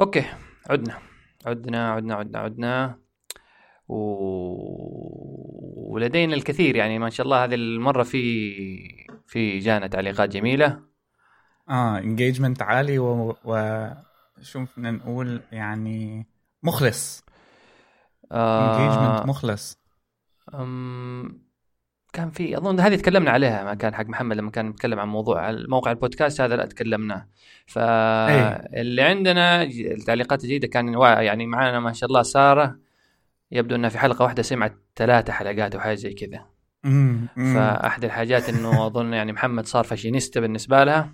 okay عدنا عدنا عدنا عدنا عدنا. و... ولدينا الكثير يعني ما شاء الله هذه المرة في في جانا تعليقات جميلة. آه engagement عالي و, و... شو بدنا نقول يعني مخلص. engagement آه... مخلص. أم... كان في أظن هذه تكلمنا عليها ما كان حق محمد لما كان نتكلم عن موضوع موقع البودكاست هذا لا تكلمناه فاللي عندنا التعليقات الجيده كان يعني معنا ما شاء الله سارة. يبدو إنها في حلقة واحدة سمعت ثلاثة حلقات أو حاجة زي كذا. فأحد الحاجات إنه أظن يعني محمد صار فاشينيستا بالنسبة لها.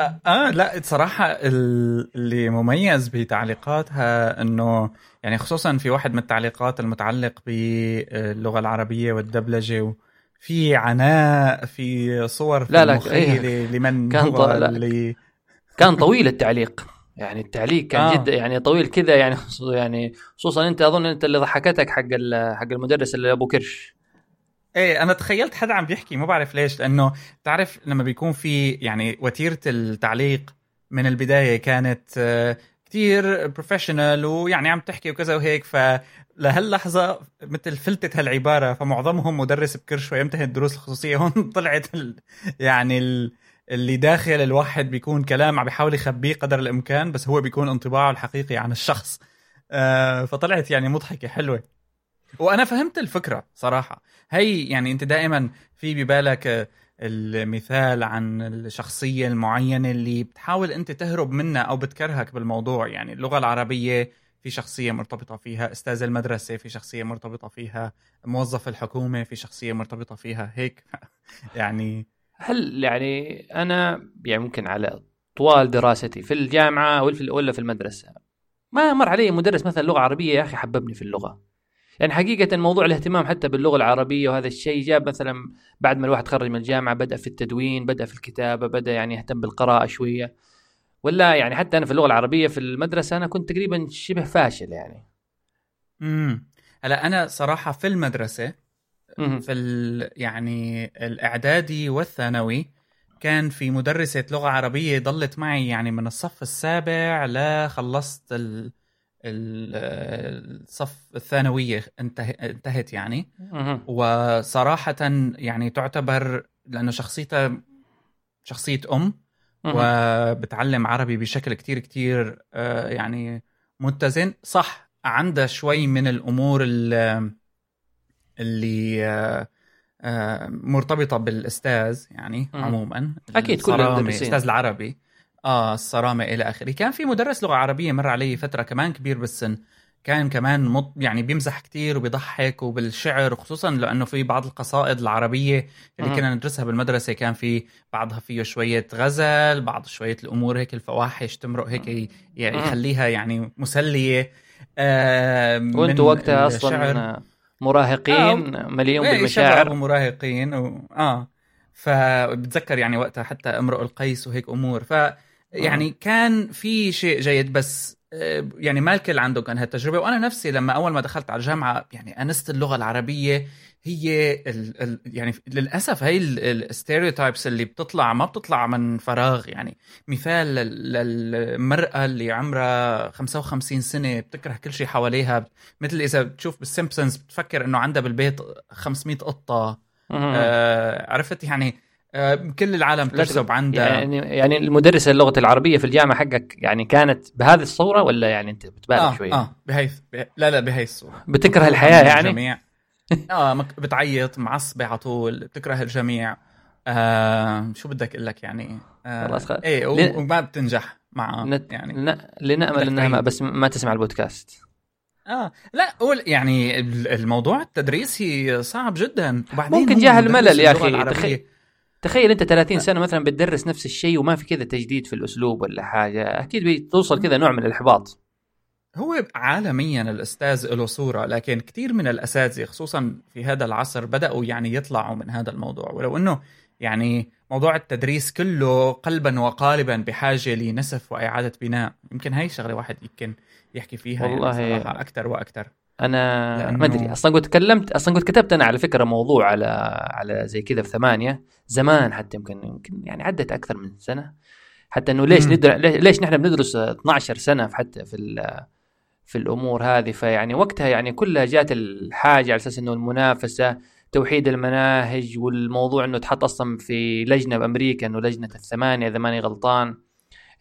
آه, آه لا صراحة اللي مميز بتعليقاتها إنه يعني خصوصا في واحد من التعليقات المتعلق باللغة العربية والدبلجة في عناء في صور في لا لا إيه لمن كان هو لا اللي كان طويل التعليق يعني التعليق كان آه. جدا يعني طويل كذا يعني يعني خصوصا أنت أظن أنت اللي ضحكتك حق حق المدرس اللي أبو كرش إيه أنا تخيلت حدا عم بيحكي ما بعرف ليش لأنه تعرف لما بيكون في يعني وتيرة التعليق من البداية كانت آه، كتير professional ويعني عم تحكي وكذا وهيك فلهاللحظة مثل فلتت هالعبارة فمعظمهم مدرس بكرش ويمتهن الدروس الخصوصية. هون طلعت ال يعني ال اللي داخل الواحد بيكون كلام عم بيحاول يخبيه قدر الإمكان بس هو بيكون انطباعه الحقيقي عن الشخص. آه فطلعت يعني مضحكة حلوة. وأنا فهمت الفكرة صراحة. هي يعني أنت دائما في ببالك المثال عن الشخصية المعينة اللي بتحاول أنت تهرب منها أو بتكرهك بالموضوع. يعني اللغة العربية في شخصية مرتبطة فيها أستاذ المدرسة في شخصية مرتبطة فيها موظف الحكومة في شخصية مرتبطة فيها هيك. يعني هل يعني أنا يعني ممكن على طوال دراستي في الجامعة ولا في المدرسة ما مر علي مدرس مثلا لغة عربية يا أخي حببني في اللغة. يعني حقيقة موضوع الاهتمام حتى باللغة العربية وهذا الشيء جاب مثلا بعد ما الواحد تخرج من الجامعة بدأ في التدوين بدأ في الكتابة بدأ يعني يهتم بالقراءة شوية. ولا يعني حتى أنا في اللغة العربية في المدرسة أنا كنت تقريبا شبه فاشل يعني. امم هلا أنا صراحة في المدرسة مم. في ال يعني الإعدادي والثانوي كان في مدرسة لغة عربية ضلت معي يعني من الصف السابع لخلصت ال الصف الثانوية انته... انتهت يعني مم. وصراحة يعني تعتبر لأنه شخصيتها شخصية أم مم. وبتعلم عربي بشكل كتير كتير آه، يعني متزن صح عندها شوي من الأمور ال- اللي آه، آه، مرتبطة بالأستاذ يعني. عموما أكيد كل المدرسين. أستاذ العربي آه الصرامة إلى آخره. كان في مدرس لغة عربية مر علي فترة كمان كبير بالسن. كان كمان مط يعني بيمزح كتير وبيضحك وبالشعر وخصوصا لأنه في بعض القصائد العربية اللي. كنا ندرسها بالمدرسة. كان في بعضها فيه شوية غزل بعض شوية الأمور هيك الفواحش تمرق هيك يعني. يخليها يعني مسلية. آه وأنتوا وقتها الشعر. أصلا مراهقين مليون إيه، بالمشاعر. ومراهقين و... آه. فبتذكر يعني وقتها حتى امرؤ القيس وهيك أمور. ف يعني كان في شيء جيد بس آه، يعني ما الكل عنده كان هالتجربة. وأنا نفسي لما أول ما دخلت على الجامعة يعني أنست اللغة العربية هي ال ال يعني للأسف هي الستيريوتايبس اللي بتطلع ما بتطلع من فراغ. يعني مثال لل- للمرأة اللي عمرها 55 سنة بتكره كل شيء حواليها. مثل إذا بتشوف بالسيمبسونز بتفكر إنه عندها بالبيت 500 قطة. آه عرفت؟ يعني آه كل العالم تقول- عندها يعني يعني المدرسة اللغة العربية في الجامعة حقك يعني كانت بهذه الصورة ولا يعني أنت بتبالغ آه شوي آه بهي به... لا لا بهي الصورة بتكره الحياة يعني الجميع آه مك... بتعيط معصبه على طول بتكره الجميع آه شو بدك أقول لك يعني آه خلاص خلاص. إيه و... لن- وما بتنجح معه نت... يعني ن... لنأمل بدك إنها ما. بس ما تسمع البودكاست آه لا قول يعني ال- الموضوع التدريسي صعب جدا وبعدين ممكن هو جاه مدرس الملل يا. العربية. تخيل- انت 30 سنة مثلا بتدرس نفس الشيء وما في كذا تجديد في الأسلوب ولا حاجة أكيد بتوصل كذا نوع من الإحباط. هو عالميا الأستاذ له صورة لكن كثير من الأساتذة خصوصا في هذا العصر بدأوا يعني يطلعوا من هذا الموضوع. ولو إنه يعني موضوع التدريس كله قلبا وقالبا بحاجة لنسف وإعادة بناء يمكن هاي شغله واحد يمكن يحكي فيها والله- يعني صراحة أكثر وأكثر أنا لأنه- ما أدري أصلا قلت تكلمت أصلا قلت كتبت أنا على فكرة موضوع على على زي كذا في ثمانية زمان حتى يمكن يمكن يعني عدت أكثر من سنة حتى إنه ليش. ندر... ليش نحن بندرس 12 سنة في حتى في ال... في الأمور هذه فيعني وقتها يعني كلها جات الحاجة على أساس إنه المنافسة توحيد المناهج والموضوع إنه تحط أصلا في لجنة بأمريكا إنه لجنة الثمانية إذا ماني غلطان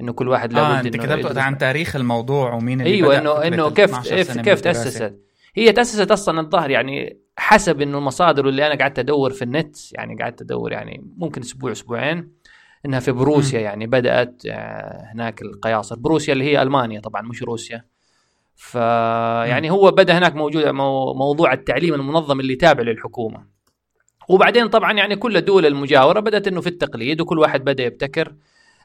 إنه كل واحد لابد أنت إنه كتبت عن تاريخ الموضوع ومين اللي أيوه إنه إنه كيف 12 كيف, كيف. تأسست. هي تأسست أصلا الظاهر يعني حسب إنه المصادر اللي أنا قعدت أدور في النت يعني قعدت أدور يعني ممكن أسبوع أسبوعين إنها في بروسيا مم. يعني بدأت آه، هناك القياصر. بروسيا اللي هي ألمانيا طبعا مش روسيا. ف يعني هو بدأ هناك موجود مو- موضوع التعليم المنظم اللي تابع للحكومة. وبعدين طبعا يعني كل الدول المجاورة بدأت إنه في التقليد وكل واحد بدأ يبتكر.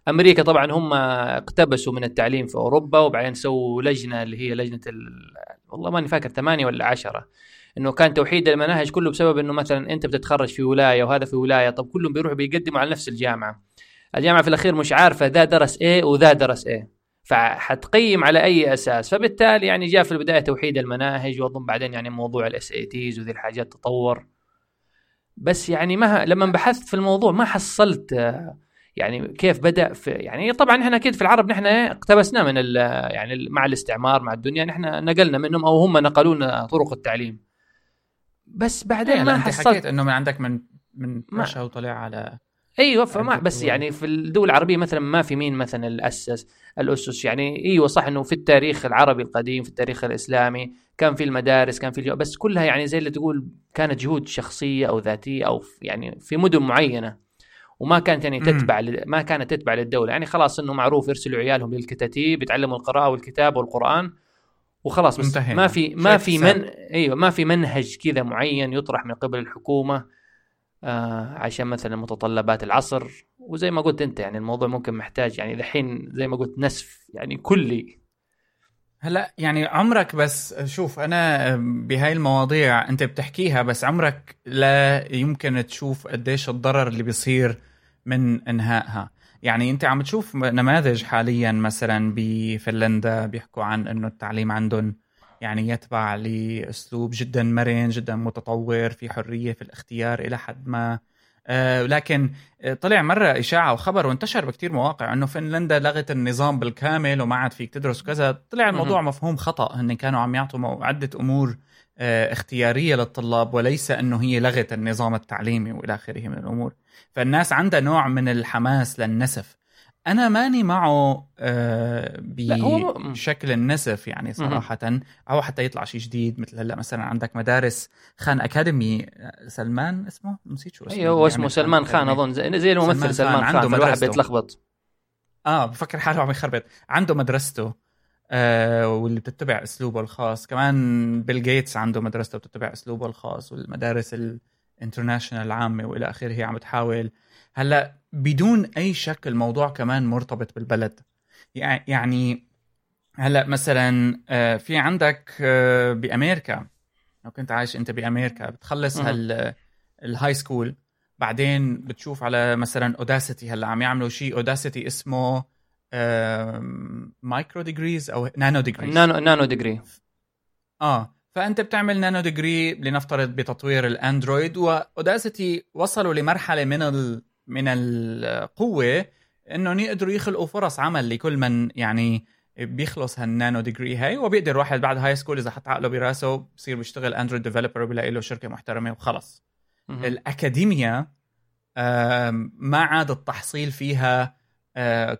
أمريكا طبعا هم اقتبسوا من التعليم في أوروبا وبعدين سووا لجنة اللي هي لجنة ال... والله ماني فاكر ثمانية ولا عشرة إنه كان توحيد المناهج كله بسبب إنه مثلا أنت بتتخرج في ولاية وهذا في ولاية طب كلهم بيروحوا بيقدموا على نفس الجامعة. الجامعة في الأخير مش عارفة ذا درس إيه وذا درس إيه فحتقيم على أي أساس؟ فبالتالي يعني جاء في البداية توحيد المناهج وأظن بعدين يعني موضوع ال SATs وذي الحاجات تطور. بس يعني ما لما بحثت في الموضوع ما حصلت آه، يعني كيف بدأ في يعني طبعا إحنا أكيد في العرب نحن اقتبسنا من ال يعني ال- مع الاستعمار مع الدنيا نحن نقلنا منهم أو هم نقلوا لنا طرق التعليم بس بعدين لا ما حصلت حكيت إنه من عندك من من ما- رشا وطلع على أيوه فما بس يعني في الدول العربية مثلا ما في مين مثلا اللي اسس الأسس يعني أيوه صح إنه في التاريخ العربي القديم في التاريخ الإسلامي كان في المدارس كان في. بس كلها يعني زي اللي تقول كانت جهود شخصية أو ذاتية أو يعني في مدن معينة وما كانت يعني. تتبع ل... ما كانت تتبع للدولة يعني خلاص إنه معروف يرسلوا عيالهم للكتاتيب يتعلموا القراءة والكتابه والقرآن وخلاص بس انتهينا. ما في ما في. من أيوه ما في منهج كذا معين يطرح من قبل الحكومة آه عشان مثلا متطلبات العصر وزي ما قلت أنت يعني الموضوع ممكن محتاج يعني دحين زي ما قلت نسف يعني كلي هلأ يعني عمرك بس شوف أنا بهاي المواضيع أنت بتحكيها بس عمرك لا يمكن تشوف قديش الضرر اللي بيصير من إنهائها. يعني أنت عم تشوف نماذج حاليا مثلا بفنلندا بيحكوا عن إنه التعليم عندهم يعني يتبع لأسلوب جدا مرن جدا متطور في حرية في الاختيار إلى حد ما. آه لكن طلع مرة إشاعة وخبر وانتشر بكتير مواقع أنه فنلندا لغت النظام بالكامل وما عاد فيك تدرس وكذا طلع الموضوع مفهوم خطأ. هن كانوا عم يعطوا مو- عدة آه، اختيارية للطلاب وليس أنه هي لغت النظام التعليمي وإلى آخره من الأمور. فالناس عندها نوع من الحماس للنسف. أنا ماني معه آه، بشكل النسف يعني صراحة أو حتى يطلع شيء جديد مثل هلأ مثلا عندك مدارس خان أكاديمي آه، سلمان اسمه؟ نسيت شو اسمه. أيوه هو اللي اسمه سلمان خان. أظن. زي, زي الممثل سلمان سلمان خان، خان, عنده مدرسته. بيتلخبط. آه بفكر حاله عم يخربط. عنده مدرسته. آه واللي بتتبع أسلوبه الخاص. كمان بيل جيتس عنده مدرسته بتتبع أسلوبه الخاص والمدارس ال international العامة وإلى آخره عم بتحاول. هلأ بدون أي شك الموضوع كمان مرتبط بالبلد. يع- يعني هلأ مثلا آه في عندك آه بأمريكا. لو كنت عايش أنت بأمريكا بتخلص. هال ال high school بعدين بتشوف على مثلا اوداسيتي هلأ عم يعملوا شيء اوداسيتي اسمه micro degrees أو nano degrees nano nano degree آه فأنت بتعمل nano degree لنفترض بتطوير ال Android واوداسيتي وصلوا لمرحلة من ال... من القوة انهم يقدروا يخلقوا فرص عمل لكل من يعني بيخلص هال nano degree هاي وبيقدر واحد بعد high school إذا حط عقله براسه بصير بيشتغل Android developer وبيلاقي له شركة محترمة وخلص. الاكاديميا ما عاد التحصيل فيها آه،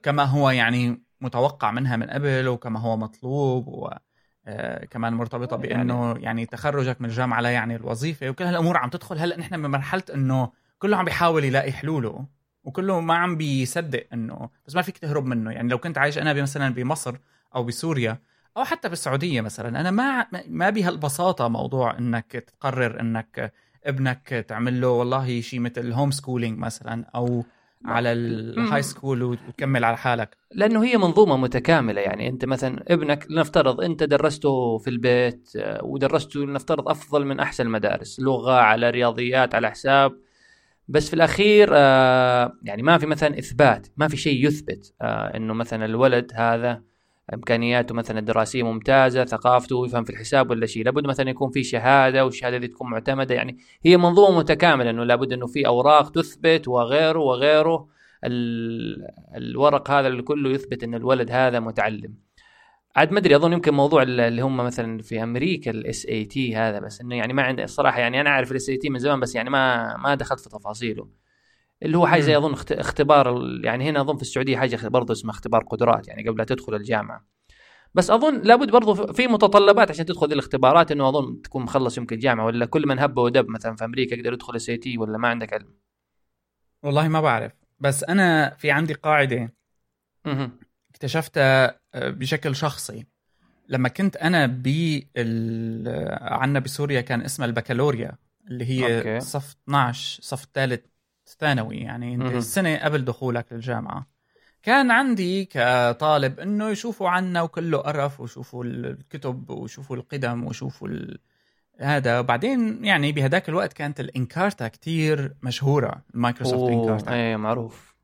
كما هو يعني متوقع منها من قبل وكما هو مطلوب وكمان مرتبطة بأنه يعني تخرجك من الجامعة لا يعني الوظيفة وكل هالأمور عم تدخل هلأ نحن بمرحله إنه كله عم بيحاول يلاقي حلوله وكله ما عم بيصدق إنه بس ما فيك تهرب منه. يعني لو كنت عايش أنا مثلا بمصر أو بسوريا أو حتى بالسعودية مثلا أنا ما ما بهالبساطة موضوع إنك تقرر إنك ابنك تعمل له والله شيء مثل home schooling مثلا أو على ال high school وتكمل على حالك. لأنه هي منظومة متكاملة يعني أنت مثلا ابنك لنفترض أنت درسته في البيت آه، ودرسته لنفترض أفضل من أحسن المدارس لغة على رياضيات على حساب. بس في الأخير آه، يعني ما في مثلا إثبات ما في شيء يثبت آه، إنه مثلا الولد هذا إمكانياته مثلا الدراسية ممتازة ثقافته يفهم في الحساب ولا شيء. لابد مثلا يكون في شهادة والشهادة دي تكون معتمدة. يعني هي منظومة متكاملة إنه لابد إنه في أوراق تثبت وغيره وغيره. الورق هذا اللي كله يثبت ان الولد هذا متعلم. عاد ما أدري أظن يمكن موضوع اللي هم مثلا في أمريكا ال SAT هذا بس إنه يعني ما عندي الصراحة يعني أنا أعرف ال SAT من زمان بس يعني ما ما دخلت في تفاصيله. اللي هو حاجة زي أظن اختبار يعني هنا أظن في السعودية حاجة برضه اسمها اختبار قدرات يعني قبل لا تدخل الجامعة. بس أظن لابد برضه في متطلبات عشان تدخل الاختبارات إنه أظن تكون مخلص يمكن جامعه ولا كل من هب ودب مثلا في أمريكا يقدر يدخل SAT ولا ما عندك علم؟ والله ما بعرف. بس أنا في عندي قاعدة. اكتشفتها آه، بشكل شخصي. لما كنت أنا ب عنا بسوريا كان اسمها البكالوريا اللي هي okay. صف 12 صف ثالث ثانوي يعني انت السنة قبل دخولك للجامعة. كان عندي كطالب إنه يشوفوا عنا وكله قرف ويشوفوا الكتب ويشوفوا القدم ويشوفوا ال... هذا. وبعدين يعني بهداك الوقت كانت ال Encarta كتير مشهورة Microsoft Encarta. إيه معروف.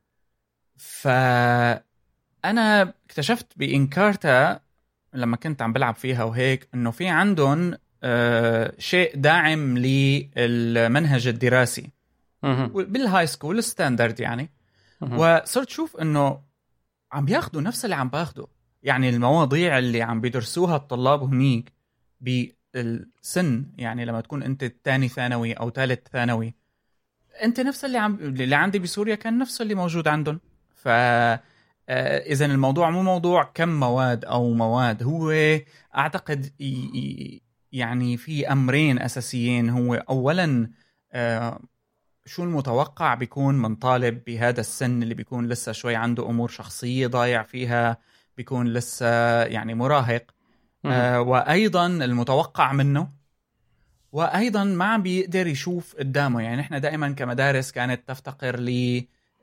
ف أنا اكتشفت ب Encarta لما كنت عم بلعب فيها وهيك إنه في عندهم آه شيء داعم للمنهج الدراسي. بال high school standard يعني. وصرت شوف إنه عم بياخذوا نفس اللي عم باخده. يعني المواضيع اللي عم بيدرسوها الطلاب هنيك بالسن يعني لما تكون أنت ثاني ثانوي أو ثالث ثانوي أنت نفس اللي عم اللي عندي بسوريا كان نفسه اللي موجود عندهم. ف آه، إذا الموضوع مو موضوع كم مواد أو مواد هو أعتقد يعني في أمرين أساسيين. هو اولا آه، شو المتوقع بيكون من طالب بهذا السن اللي بيكون لسه شوي عنده أمور شخصية ضايع فيها بيكون لسه يعني مراهق؟ آه وأيضا المتوقع منه وأيضا ما عم بيقدر يشوف قدامه. يعني إحنا دائما كمدارس كانت تفتقر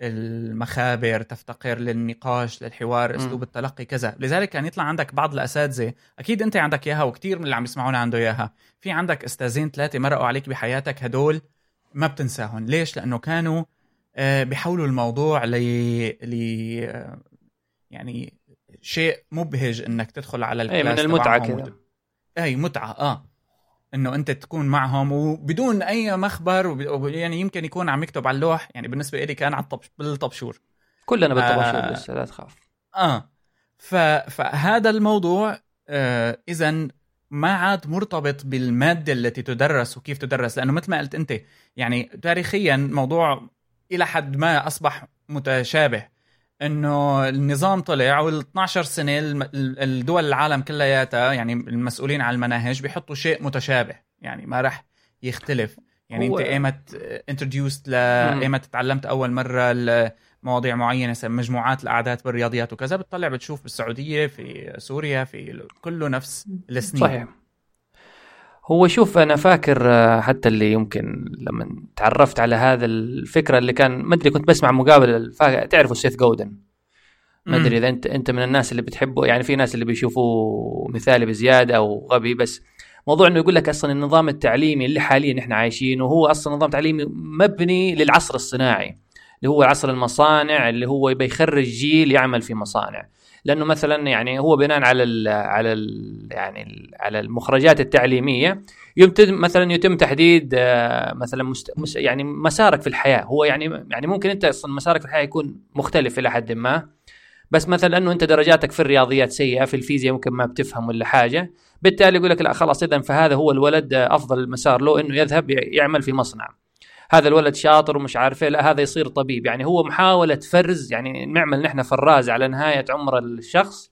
للمخابر تفتقر للنقاش للحوار أسلوب التلقي كذا. لذلك كان يطلع عندك بعض الأساتذة. أكيد أنت عندك إياها وكثير من اللي عم يسمعونا عنده إياها. في عندك أستاذين ثلاثة مرقوا عليك بحياتك هدول. ما بتنساهم ليش؟ لأنه كانوا آه، بيحولوا الموضوع ل ل يعني شيء مبهج إنك تدخل على ال class اي من المتعه كذا اي متعة آه. إنه أنت تكون معهم وبدون أي مخبر يعني يمكن يكون عم يكتب على اللوح. يعني بالنسبة لي كان على الطبش بالطبشور كلنا بالطبشور آه لسه لا تخاف. آه. ف... فهذا الموضوع آه اذا ما عاد مرتبط بالمادة التي تدرس وكيف تدرس لأنه مثل ما قلت أنت يعني تاريخيا موضوع إلى حد ما أصبح متشابه. إنه النظام طلع وال 12 سنه الدول العالم كلياتها يعني المسؤولين عن المناهج بيحطوا شيء متشابه يعني ما راح يختلف. يعني أنت إيمت انتروديوست ل إيمت تعلمت أول مرة مواضيع معينة مجموعات الأعداد بالرياضيات وكذا بتطلع بتشوف بالسعودية في سوريا في كله نفس السنين. صحيح. هو شوف أنا فاكر آه، حتى اللي يمكن لما تعرفت على هذا الفكرة اللي كان ما أدري كنت بسمع مقابله تعرفوا سيث جودن ما أدري إذا أنت أنت من الناس اللي بتحبه يعني في ناس اللي بيشوفوه مثالي بزيادة أو غبي بس موضوع إنه يقول لك أصلا النظام التعليمي اللي حاليا إحنا عايشينه هو أصلا نظام تعليمي مبني للعصر الصناعي. اللي هو عصر المصانع اللي هو بيخرج جيل يعمل في مصانع. لأنه مثلا يعني هو بناء على ال على ال يعني ال على المخرجات التعليمية يتم مثلا يتم تحديد آه، مثلا مست يعني مسارك في الحياة. هو يعني يعني ممكن أنت أصلا مسارك في الحياة يكون مختلف إلى حد ما. بس مثلا أنه أنت درجاتك في الرياضيات سيئة في الفيزياء ممكن ما بتفهم ولا حاجة. بالتالي يقول لك لا خلاص اذا فهذا هو الولد أفضل مسار له إنه يذهب يعمل في مصنع. هذا الولد شاطر ومش عارف إيه. لا هذا يصير طبيب. يعني هو محاولة فرز يعني نعمل نحن فراز على نهاية عمر الشخص.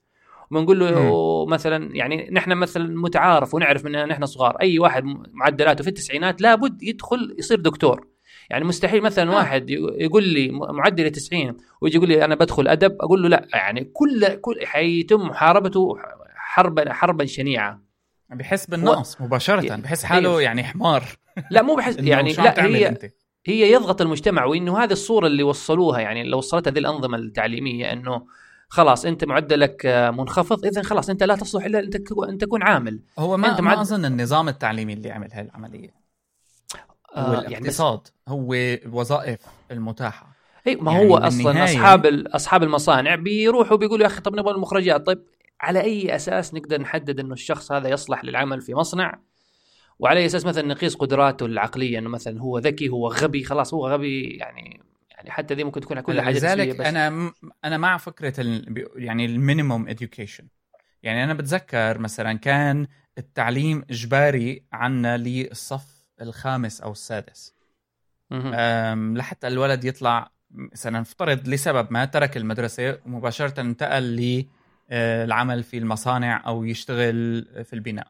ونقول له. مثلا يعني نحن مثلا متعارف ونعرف من نحن صغار. أي واحد معدلاته في التسعينات لابد يدخل يصير دكتور. يعني مستحيل مثلا. واحد يقول لي معدلي 90 ويجي يقول لي أنا بدخل أدب أقول له لا. يعني كل كل حيتم محاربته حربا حربا شنيعة. بحس بالنقص و... مباشرة بحس حاله يعني حمار. لا مو بحس يعني لا هي أنت. هي يضغط المجتمع وإنه هذه الصورة اللي وصلوها يعني لو وصلتها هذه الأنظمة التعليمية إنه خلاص أنت معدلك منخفض اذا خلاص أنت لا تصلح إلا انت أن تكون عامل. هو ما, أنت ما أظن النظام التعليمي اللي عمل هاي العملية. آه هو الاقتصاد يعني هو الوظائف المتاحة. أي ما يعني هو أصلا أصحاب أصحاب المصانع بيروحوا بيقولوا يا أخي طب نبغى المخرجات طيب على أي أساس نقدر نحدد إنه الشخص هذا يصلح للعمل في مصنع؟ وعلى أساس مثلا نقيس قدراته العقلية إنه مثلا هو ذكي هو غبي خلاص هو غبي يعني يعني حتى دي ممكن تكون كل حاجة لذلك أنا أنا مع فكرة ال... يعني ال minimum education يعني أنا بتذكر مثلا كان التعليم إجباري عنا للصف الخامس أو السادس. لحتى الولد يطلع مثلا نفترض لسبب ما ترك المدرسة ومباشرة انتقل للعمل آه، في المصانع أو يشتغل في البناء.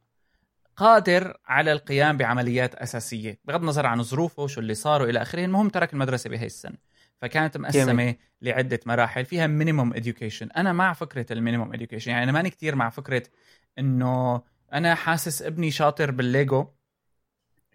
قادر على القيام بعمليات أساسية بغض النظر عن ظروفه شو اللي صار وإلى آخره المهم ترك المدرسة بهي السنة. فكانت مقسمة جميل. لعدة مراحل فيها minimum education أنا مع فكرة ال minimum education يعني أنا ماني كثير مع فكرة إنه أنا حاسس ابني شاطر بالليجو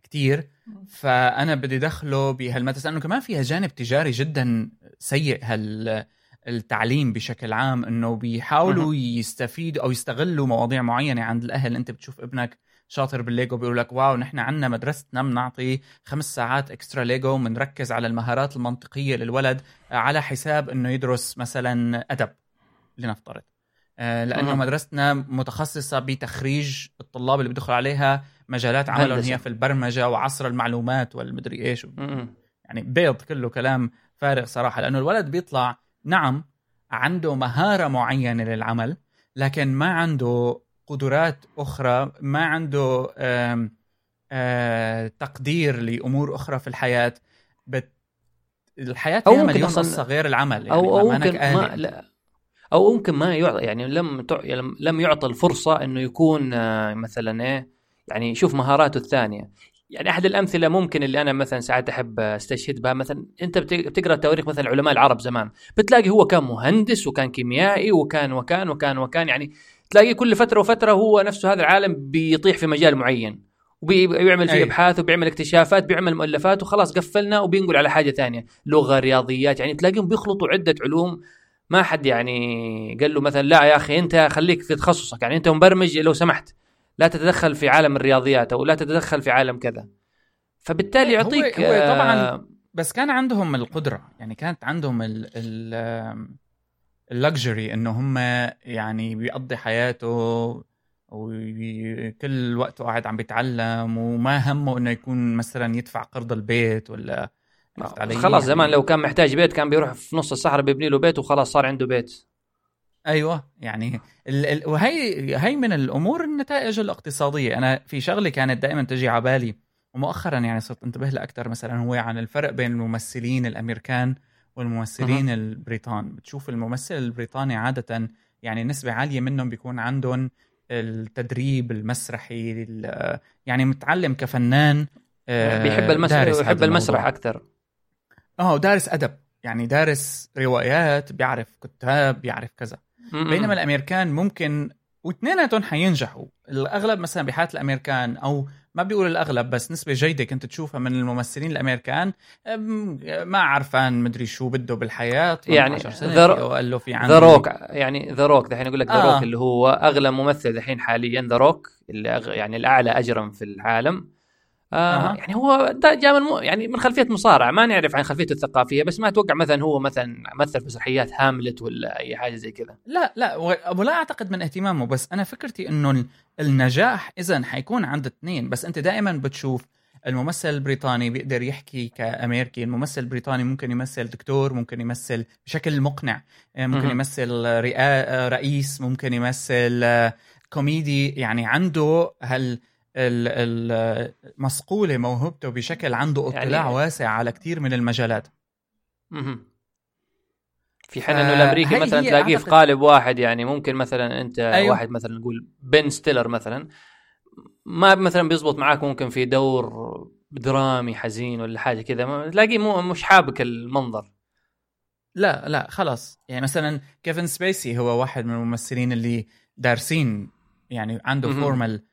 كتير فأنا بدي دخله بهالمدرسة لأنه كمان فيها جانب تجاري جدا سيء هال التعليم بشكل عام إنه بيحاولوا يستفيدوا أو يستغلوا مواضيع معينة. عند الأهل أنت بتشوف ابنك شاطر بالليجو بيقول لك wow نحن عندنا مدرستنا بنعطي خمس ساعات extra Lego وبنركز على المهارات المنطقية للولد على حساب إنه يدرس مثلا أدب لنفترض. آه، لأنه مدرستنا متخصصة بتخريج الطلاب اللي بيدخلوا عليها مجالات عملهم هي في البرمجة وعصر المعلومات والمدري إيش. يعني بيض كله كلام فارغ صراحة لأنه الولد بيطلع نعم عنده مهارة معينة للعمل لكن ما عنده قدرات أخرى ما عنده آم آم تقدير لأمور أخرى في الحياة بت الحياة فيها مليون قصه غير العمل يعني أو, أو ممكن ما لا. أو ممكن ما يعطى يعني لم لم يعطى الفرصة إنه يكون مثلا إيه يعني يشوف مهاراته الثانية. يعني أحد الأمثلة ممكن اللي أنا مثلا ساعات أحب أستشهد بها مثلا أنت بتقرأ تواريخ مثلا علماء العرب زمان بتلاقي هو كان مهندس وكان كيميائي وكان وكان وكان وكان يعني تلاقي كل فترة وفترة هو نفسه هذا العالم بيطيح في مجال معين وبيعمل فيه أبحاث وبيعمل اكتشافات بيعمل مؤلفات وخلاص قفلنا وبينقل على حاجة ثانية لغة رياضيات يعني تلاقيهم بيخلطوا عدة علوم. ما حد يعني قال له مثلا لا يا أخي أنت خليك في تخصصك يعني أنت مبرمج لو سمحت لا تتدخل في عالم الرياضيات أو لا تتدخل في عالم كذا. فبالتالي يعطيك هو, هو طبعا آه، بس كان عندهم القدرة يعني كانت عندهم ال ال اللكجري إنه هم يعني بيقضي حياته وكل وقته قاعد عم بيتعلم وما همه إنه يكون مثلا يدفع قرض البيت ولا علي خلاص يعني زمان لو كان محتاج بيت كان بيروح في نص الصحراء بيبني له بيت وخلاص صار عنده بيت. أيوه يعني ال ال وهي هي من الأمور النتائج الاقتصادية. أنا في شغله كانت دائما تجي على بالي ومؤخرا يعني صرت أنتبه لها أكثر مثلا هو عن الفرق بين الممثلين الأمريكان والممثلين أه. البريطان. بتشوف الممثل البريطاني عادة يعني نسبة عالية منهم بيكون عندهم التدريب المسرحي يعني متعلم كفنان آه، بيحب المسرح بيحب المسرح أكثر. آه دارس أدب. يعني دارس روايات بيعرف كتاب بيعرف كذا. بينما الأمريكان ممكن واثنيناتهم حينجحوا. الأغلب مثلا بحالة الأمريكان أو ما بيقول الأغلب بس نسبة جيدة كنت تشوفها من الممثلين الأمريكان. ما عرفان مدري شو بده بالحياة يعني قال له في The Rock يعني The Rock دحين يقول لك ذا آه. اللي هو أغلى ممثل دحين حاليا The Rock اللي أغ... يعني الأعلى اجرا في العالم. آه أه. يعني هو جاء من يعني من خلفية مصارع. ما نعرف عن خلفيته الثقافية بس ما أتوقع مثلا هو مثلا مثل في مسرحيات هاملت ولا أي حاجة زي كذا. لا لا ولا أعتقد من اهتمامه بس أنا فكرتي إنه النجاح اذا حيكون عند اثنين بس أنت دائما بتشوف الممثل البريطاني بيقدر يحكي كأمريكي الممثل البريطاني ممكن يمثل دكتور ممكن يمثل بشكل مقنع آه، ممكن يمثل رئيس ممكن يمثل آه، كوميدي يعني عنده هال المصقولة موهبته بشكل عنده اطلاع يعني واسع على كثير من المجالات. في حين إنه الأمريكي مثلا تلاقيه في قالب واحد يعني ممكن مثلا أنت أيوه. واحد مثلا نقول بن ستيلر مثلا ما مثلا بيزبط معاك ممكن في دور درامي حزين ولا حاجة كذا تلاقيه مو مش حابك المنظر. لا لا خلاص. يعني مثلا كيفن سبيسي هو واحد من الممثلين اللي دارسين يعني عنده formal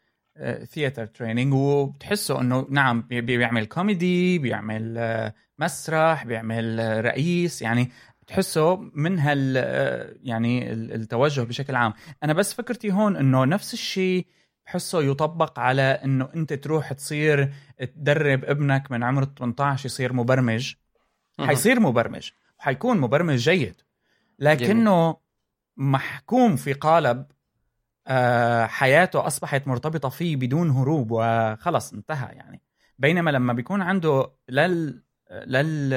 theater training وبتحسه إنه نعم بيعمل كوميدي بيعمل آه، مسرح بيعمل آه، رئيس يعني بتحسه من هال آه، يعني التوجه بشكل عام. أنا بس فكرتي هون إنه نفس الشيء بحسه يطبق على إنه أنت تروح تصير تدرب ابنك من عمر 18 يصير مبرمج. حيصير مبرمج وحيكون مبرمج جيد. لكنه محكوم في قالب آه، حياته أصبحت مرتبطة فيه بدون هروب وخلص انتهى يعني. بينما لما بيكون عنده لل لل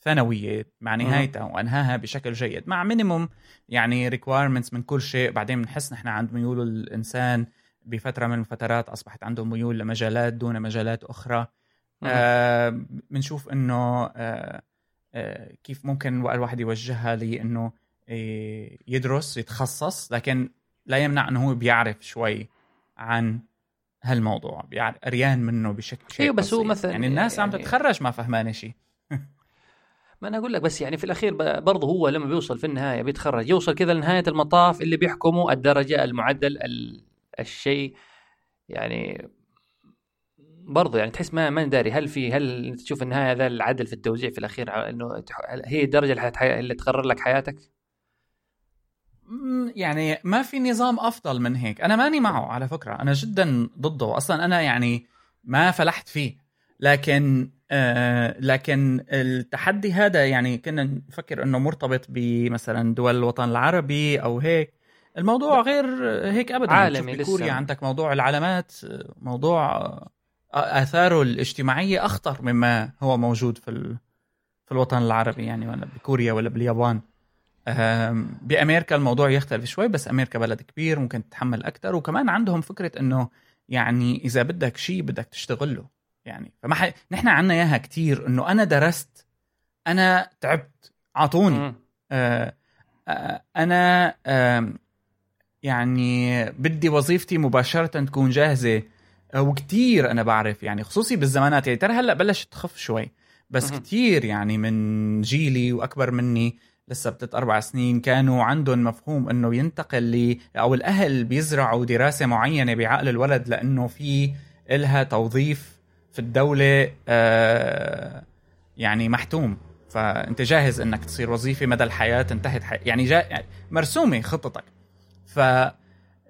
ثانوية مع نهايتها وأنهاها بشكل جيد مع minimum يعني requirements من كل شيء بعدين بنحس نحن عند ميول الإنسان بفترة من الفترات أصبحت عنده ميول لمجالات دون مجالات أخرى. بنشوف آه إنه آه آه كيف ممكن الواحد يوجهها لأنه آه يدرس يتخصص لكن لا يمنع إنه هو بيعرف شوي عن هالموضوع بيعرف أريان منه بشكل شيء أيوه بس هو مثلا يعني الناس يعني عم تتخرج ما فهمانه شيء ما أنا أقول لك بس يعني في الأخير برضه هو لما بيوصل في النهاية بيتخرج يوصل كذا لنهاية المطاف اللي بيحكموا الدرجة المعدل الشيء. يعني برضه يعني تحس ما ما داري هل في هل تشوف النهاية هذا العدل في التوزيع في الأخير إنه هي الدرجة اللي, اللي تقرر لك حياتك؟ يعني ما في نظام أفضل من هيك. أنا ماني معه على فكرة. أنا جدا ضده. أصلا أنا يعني ما فلحت فيه. لكن آه لكن التحدي هذا يعني كنا نفكر إنه مرتبط بمثلا دول الوطن العربي أو هيك. الموضوع غير هيك ابدا. عالمي بكوريا عندك موضوع العلامات موضوع آه، آثاره الاجتماعية أخطر مما هو موجود في في الوطن العربي يعني ولا بكوريا ولا باليابان. بأمريكا الموضوع يختلف شوي بس أمريكا بلد كبير ممكن تتحمل أكثر وكمان عندهم فكرة إنه يعني إذا بدك شيء بدك تشتغل له يعني فما ح... نحن عنا إياها كثير إنه أنا درست أنا تعبت اعطوني آه آه أنا آه يعني بدي وظيفتي مباشرة تكون جاهزة. آه وكثير أنا بعرف يعني خصوصي بالزمانات. يعني ترى هلأ بلشت تخف شوي بس كثير يعني من جيلي وأكبر مني لسه بثلاث أربع سنين كانوا عندهم مفهوم إنه ينتقل ل أو الأهل بيزرعوا دراسة معينة بعقل الولد لأنه في إلها توظيف في الدولة آه يعني محتوم. فأنت جاهز إنك تصير وظيفة مدى الحياة انتهت حي... يعني, جا... يعني مرسومة خطتك ف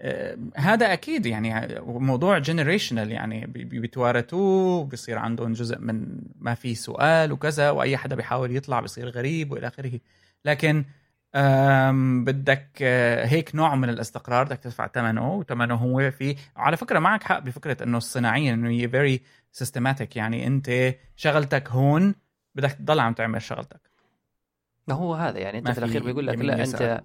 آه، هذا أكيد يعني موضوع generational يعني بيتوارثوه بيصير عندهم جزء من ما في سؤال وكذا وأي حدا بيحاول يطلع بيصير غريب وإلى آخره. لكن بدك آه، هيك نوع من الاستقرار بدك تدفع ثمنه وثمنه هو في على فكرة معك حق بفكرة إنه الصناعية إنه هي very سيستماتيك يعني أنت شغلتك هون بدك تضل عم تعمل شغلتك. ما هو هذا يعني أنت في الأخير بيقول لك لا أنت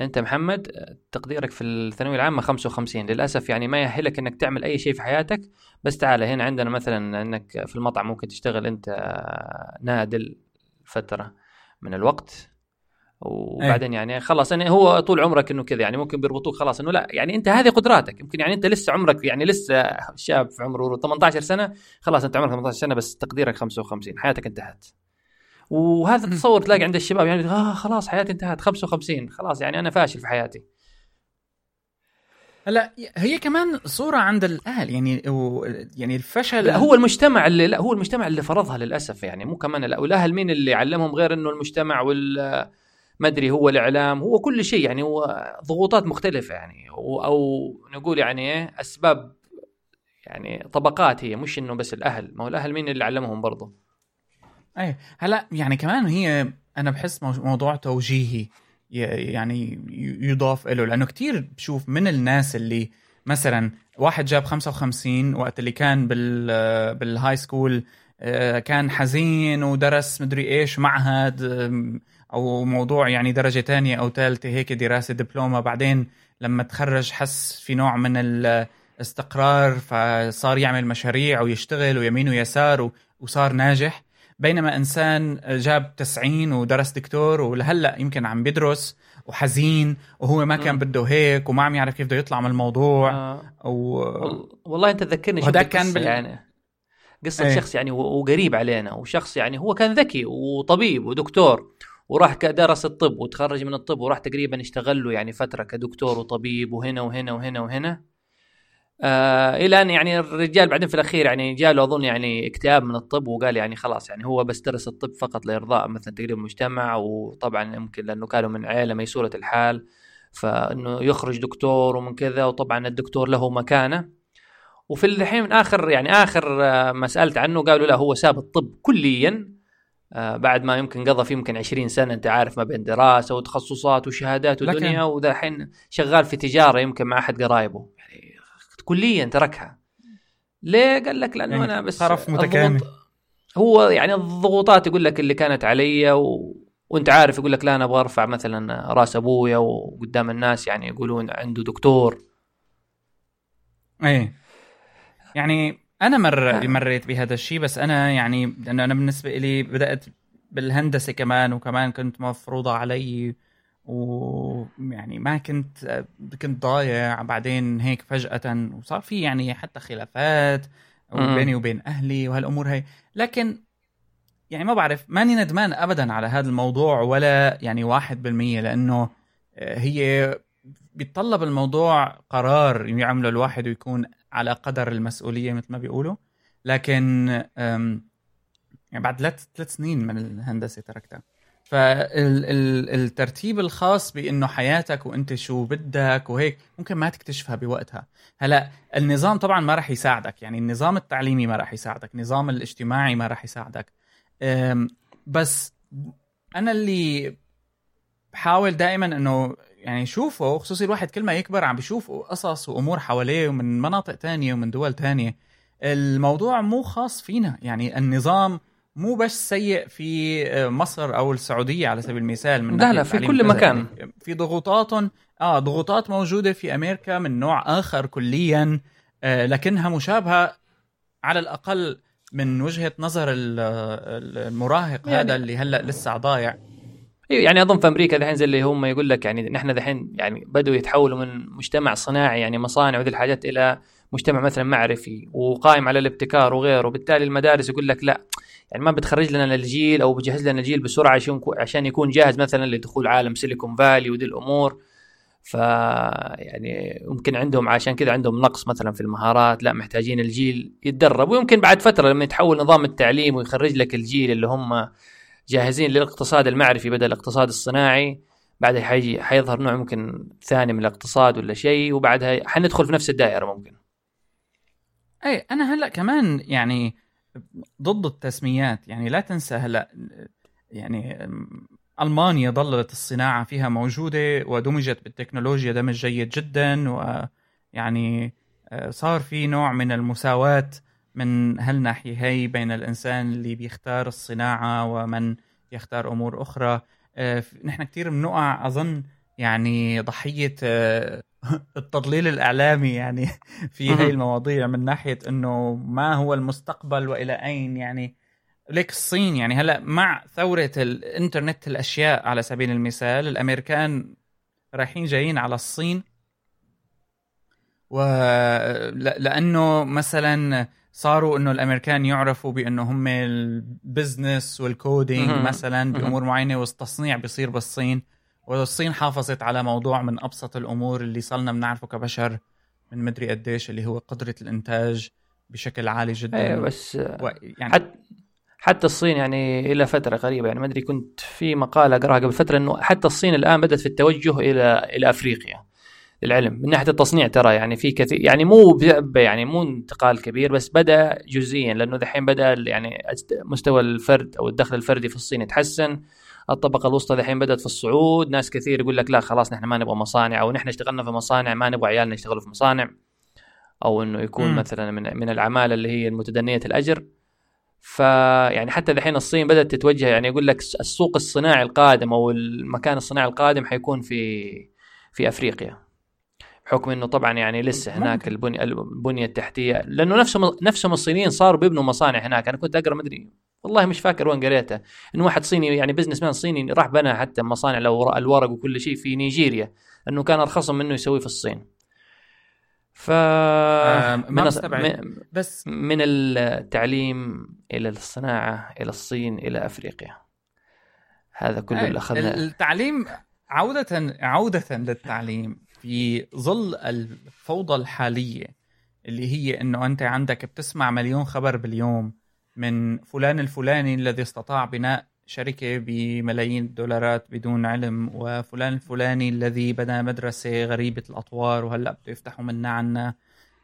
أنت محمد تقديرك في الثانوية العامة 55 للأسف يعني ما يأهلك إنك تعمل أي شيء في حياتك بس تعال هنا عندنا مثلا إنك في المطعم ممكن تشتغل أنت نادل فترة من الوقت. وبعدين أيه. يعني خلاص يعني هو طول عمرك إنه كذا يعني ممكن بيربطوك خلاص إنه لا يعني أنت هذه قدراتك. يمكن يعني أنت لسه عمرك يعني لسه شاب في عمره 18 سنة خلاص أنت عمرك 18 سنة بس تقديرك 55 حياتك انتهت. وهذا تصور تلاقي عند الشباب يعني آه خلاص حياتي انتهت 55 خلاص يعني أنا فاشل في حياتي. هلا هي كمان صورة عند الأهل يعني يعني الفشل لا هو المجتمع اللي لا هو المجتمع اللي فرضها للأسف يعني مو كمان لا والاهل مين اللي علمهم غير إنه المجتمع وال ما أدري هو الإعلام هو كل شيء يعني هو ضغوطات مختلفة يعني. أو نقول يعني إيه أسباب يعني طبقات هي مش إنه بس الأهل. ما هو الأهل مين اللي علمهم برضه؟ اي هلا يعني كمان هي أنا بحس موضوع توجيهي يعني يضاف له لأنه كتير بشوف من الناس اللي مثلا واحد جاب 55 وقت اللي كان بال بال high school آه، كان حزين ودرس مدري إيش معهد أو موضوع يعني درجة ثانية أو ثالثه هيك دراسة دبلومة. بعدين لما تخرج حس في نوع من الاستقرار فصار يعمل مشاريع ويشتغل ويمين ويسار وصار ناجح. بينما إنسان جاب 90 ودرس دكتور ولهلأ يمكن عم بيدرس وحزين وهو ما كان بده هيك وما عم يعرف كيف بده يطلع من الموضوع. آه. و... والله أنت تذكرني وهذا كان بال... يعني. قصة إيه. شخص يعني وقريب علينا وشخص يعني هو كان ذكي وطبيب ودكتور. وراح درس الطب وتخرج من الطب وراح تقريبا اشتغل له يعني فترة كدكتور وطبيب وهنا وهنا وهنا وهنا. آه إلى أن يعني الرجال بعدين في الأخير يعني جاله أظن يعني اكتئاب من الطب وقال يعني خلاص يعني هو بس درس الطب فقط لإرضاء مثلا تقريبا المجتمع وطبعا يمكن لأنه كانوا من عائله ميسورة الحال فإنه يخرج دكتور ومن كذا وطبعا الدكتور له مكانة. وفي الحين آخر يعني آخر آه، ما سألت عنه قالوا لا هو ساب الطب كليا. بعد ما يمكن قضى فيه يمكن 20 سنة أنت عارف ما بين دراسة وتخصصات وشهادات ودنيا وذا الحين شغال في تجارة يمكن مع أحد قرايبه. كليا تركها. ليه؟ قال لك لأنه يعني أنا بس طرف متكامل. هو يعني الضغوطات يقول لك اللي كانت علي و... وأنت عارف يقول لك لا أنا أبغى أرفع مثلا رأس أبويا وقدام الناس يعني يقولون عنده دكتور. إيه. يعني أنا مر آه. مريت بهذا الشيء بس أنا يعني لأنه أنا بالنسبة لي بدأت بالهندسة كمان وكمان كنت مفروضة علي ويعني ما كنت كنت ضايع. بعدين هيك فجأة وصار في يعني حتى خلافات بيني وبين أهلي وهالأمور هي لكن يعني ما بعرف ماني ندمان أبدا على هذا الموضوع ولا يعني واحد بالمية لأنه هي بيتطلب الموضوع قرار يعمله الواحد ويكون على قدر المسؤولية مثل ما بيقولوا. لكن يعني بعد ثلاث سنين من الهندسة تركتها. فالترتيب الخاص بإنه حياتك وأنت شو بدك وهيك ممكن ما تكتشفها بوقتها. هلأ النظام طبعا ما راح يساعدك. يعني النظام التعليمي ما راح يساعدك. النظام الاجتماعي ما راح يساعدك. بس أنا اللي بحاول دائما إنه يعني شوفه خصوصي الواحد كل ما يكبر عم بيشوف قصص وأمور حواليه ومن مناطق تانية ومن دول تانية. الموضوع مو خاص فينا. يعني النظام مو بس سيء في مصر أو السعودية على سبيل المثال من لا لا في كل مكان. يعني في ضغوطات آه ضغوطات موجودة في أمريكا من نوع آخر كليا آه لكنها مشابهة على الأقل من وجهة نظر المراهق يعني هذا اللي هلأ لسه ضايع. أيوه يعني أظن في أمريكا دحين زي اللي هم يقول لك يعني نحن دحين يعني بدوا يتحولوا من مجتمع صناعي يعني مصانع وذي الحاجات إلى مجتمع مثلا معرفي وقائم على الابتكار وغيره. وبالتالي المدارس يقول لك لا يعني ما بتخرج لنا الجيل أو بجهز لنا الجيل بسرعة عشان يكون جاهز مثلا لدخول عالم سيليكون فالي ودي الأمور. ف يعني يمكن عندهم عشان كذا عندهم نقص مثلا في المهارات لا محتاجين الجيل يتدرب. ويمكن بعد فترة لما يتحول نظام التعليم ويخرج لك الجيل اللي هم جاهزين للاقتصاد المعرفي بدل الاقتصاد الصناعي. بعدها حيجي حيظهر نوع ممكن ثاني من الاقتصاد ولا شيء وبعدها حندخل في نفس الدائرة ممكن. أي أنا هلا كمان يعني ضد التسميات. يعني لا تنسى هلا يعني ألمانيا ظلت الصناعة فيها موجودة ودمجت بالتكنولوجيا دمج جيد جدا ويعني آه، صار في نوع من المساواة من هالناحيه هي بين الإنسان اللي بيختار الصناعة ومن يختار أمور أخرى. آه، نحن كثير بنقع أظن يعني ضحية آه، التضليل الإعلامي يعني في هاي المواضيع من ناحية إنه ما هو المستقبل وإلى أين يعني. ليك الصين يعني هلأ مع ثورة الإنترنت الأشياء على سبيل المثال الأمريكان رايحين جايين على الصين. و لأنه مثلا صاروا إنه الأمريكان يعرفوا بأنه هم ال business وال coding مثلا بأمور معينة والتصنيع بيصير بالصين. والصين حافظت على موضوع من أبسط الأمور اللي صلنا بنعرفه كبشر من مدري قديش اللي هو قدرة الإنتاج بشكل عالي جدا. أيوه بس و... يعني حت... حتى الصين يعني إلى فترة قريبة يعني ما أدري كنت في مقالة اقراها قبل فترة إنه حتى الصين الآن بدأت في التوجه إلى إلى أفريقيا. للعلم. من ناحية التصنيع ترى يعني في كثير يعني مو يعني مو انتقال كبير بس بدأ جزئيا لأنه دحين بدأ يعني مستوى الفرد أو الدخل الفردي في الصين يتحسن. الطبقة الوسطى الحين بدأت في الصعود. ناس كثير يقول لك لا خلاص نحن ما نبغى مصانع أو نحن اشتغلنا في مصانع ما نبغى عيالنا يشتغلوا في مصانع. أو إنه يكون م. مثلا من من العمالة اللي هي المتدنية الأجر. فيعني حتى الحين الصين بدأت تتوجه يعني يقول لك السوق الصناعي القادم أو المكان الصناعي القادم حيكون في في أفريقيا. بحكم إنه طبعا يعني لسه هناك البنيه البنية التحتية لأنه نفسهم نفسهم الصينيين صاروا بيبنوا مصانع هناك. أنا كنت أقرأ مدري والله مش فاكر وين قريته انه واحد صيني يعني بزنس مان صيني راح بنى حتى مصانع الورق وكل شيء في نيجيريا انه كان ارخص منه يسويه في الصين. ف آه ما من بس من التعليم إلى الصناعة إلى الصين إلى أفريقيا. هذا كله اللي أخذناه. التعليم عوده عودة للتعليم. في ظل الفوضى الحالية اللي هي إنه أنت عندك بتسمع مليون خبر باليوم من فلان الفلاني الذي استطاع بناء شركة بملايين الدولارات بدون علم وفلان الفلاني الذي بنى مدرسة غريبة الأطوار وهلأ بده يفتحوا منا عنا.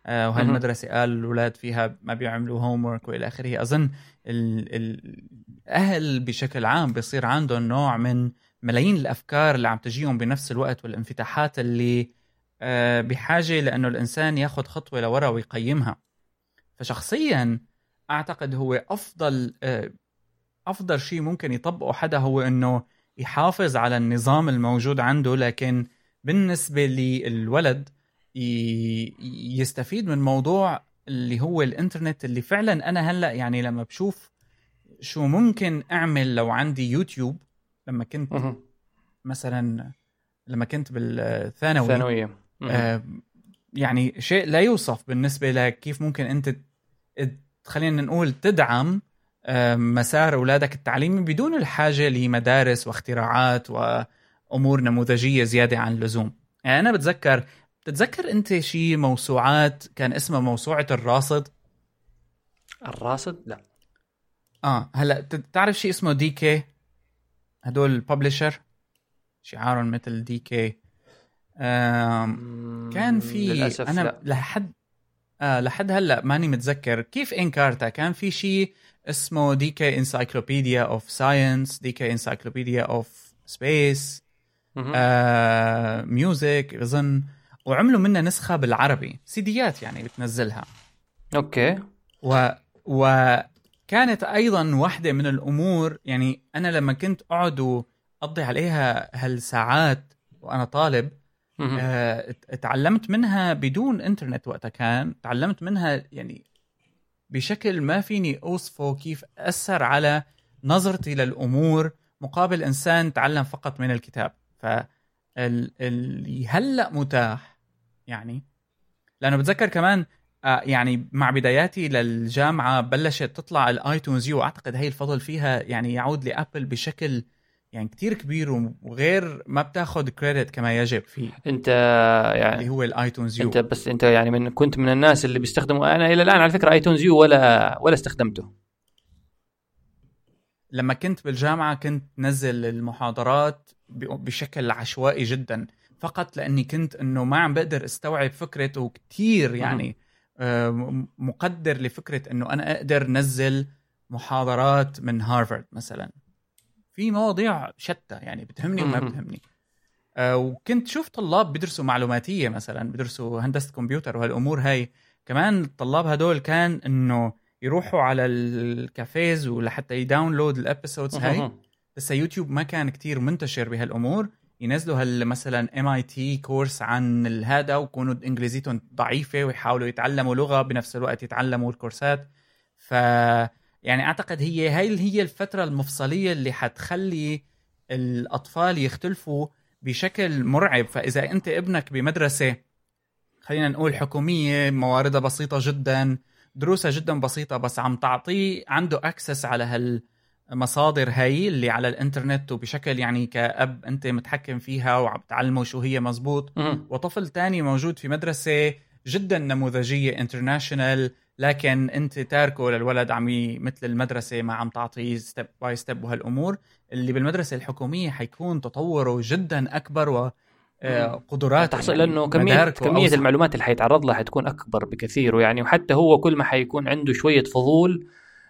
آه، وهالمدرسة قال الأولاد فيها ما بيعملوا هوم ورك وإلى آخره. أظن الأهل بشكل عام بيصير عندهم نوع من ملايين الأفكار اللي عم تجيهم بنفس الوقت والانفتاحات اللي آه، بحاجة لأنه الإنسان ياخذ خطوة لورا ويقيمها. فشخصيا أعتقد هو أفضل آه، أفضل شيء ممكن يطبقه حدا هو إنه يحافظ على النظام الموجود عنده لكن بالنسبة للولد يستفيد من موضوع اللي هو الإنترنت اللي فعلا أنا هلأ يعني لما بشوف شو ممكن أعمل لو عندي يوتيوب لما كنت مثلا لما كنت بالثانوي ثانوية. آه يعني شيء لا يوصف بالنسبة لك كيف ممكن أنت خلينا نقول تدعم آه مسار أولادك التعليمي بدون الحاجة لمدارس واختراعات وأمور نموذجية زيادة عن اللزوم. يعني أنا بتذكر بتتذكر أنت شيء موسوعات كان اسمها موسوعة الراصد؟ الراصد؟ لا. آه هلأ تعرف شيء اسمه DK هدول publisher شعارهم مثل DK كان في أنا لا. لحد آه لحد هلأ ماني متذكر كيف Encarta كان في شيء اسمه DK Encyclopedia of Science DK Encyclopedia of Space Music اظن وعملوا منها نسخة بالعربي. سيديات يعني بتنزلها. أوكي. و وكانت أيضا واحدة من الأمور يعني أنا لما كنت أقعد واقضي عليها هالساعات وأنا طالب آه تعلمت منها بدون إنترنت وقتها كان تعلمت منها يعني بشكل ما فيني أوصفه كيف أثر على نظرتي للأمور مقابل إنسان تعلم فقط من الكتاب. ف اللي هلأ متاح يعني. لأنه بتذكر كمان يعني مع بداياتي للجامعة بلشت تطلع ال iTunes U اعتقد هي الفضل فيها يعني يعود ل Apple بشكل يعني كتير كبير وغير ما بتاخذ credit كما يجب فيه انت يعني اللي هو ال iTunes U انت بس انت يعني من كنت من الناس اللي بيستخدموا أنا إلى الآن على فكرة iTunes U ولا ولا استخدمته. لما كنت بالجامعة كنت نزل المحاضرات بشكل عشوائي جدا فقط لأني كنت إنه ما عم بقدر استوعب فكرة وكثير يعني آه، مقدر لفكرة إنه أنا أقدر نزل محاضرات من هارفارد مثلا. في مواضيع شتى يعني بتهمني وما بتهمني. آه، وكنت شوف طلاب بيدرسوا معلوماتية مثلا بيدرسوا هندسة كمبيوتر وهالأمور هاي. كمان الطلاب هدول كان إنه يروحوا على الكافيهز ولحتى ي download ال episodes هاي. بس يوتيوب ما كان كتير منتشر بهالأمور. ينزلوا هال مثلا MIT course عن هذا ويكونوا إنجليزيتهم ضعيفة ويحاولوا يتعلموا لغة بنفس الوقت يتعلموا الكورسات. ف يعني أعتقد هي هاي هي الفترة المفصلية اللي حتخلي الأطفال يختلفوا بشكل مرعب. فإذا أنت ابنك بمدرسة خلينا نقول حكومية مواردها بسيطة جدا دروسها جدا بسيطة بس عم تعطيه عنده access على هال مصادر هاي اللي على الإنترنت وبشكل يعني كأب أنت متحكم فيها وعم تعلمه شو هي مزبوط. وطفل تاني موجود في مدرسة جدا نموذجية international لكن أنت تاركه للولد عم مثل المدرسة ما عم تعطيه step by step وهالأمور. اللي بالمدرسة الحكومية حيكون تطوره جدا أكبر و آه، قدرات تحصل يعني لأنه كمية كميه المعلومات اللي حيتعرض لها حتكون أكبر بكثير ويعني وحتى هو كل ما حيكون عنده شوية فضول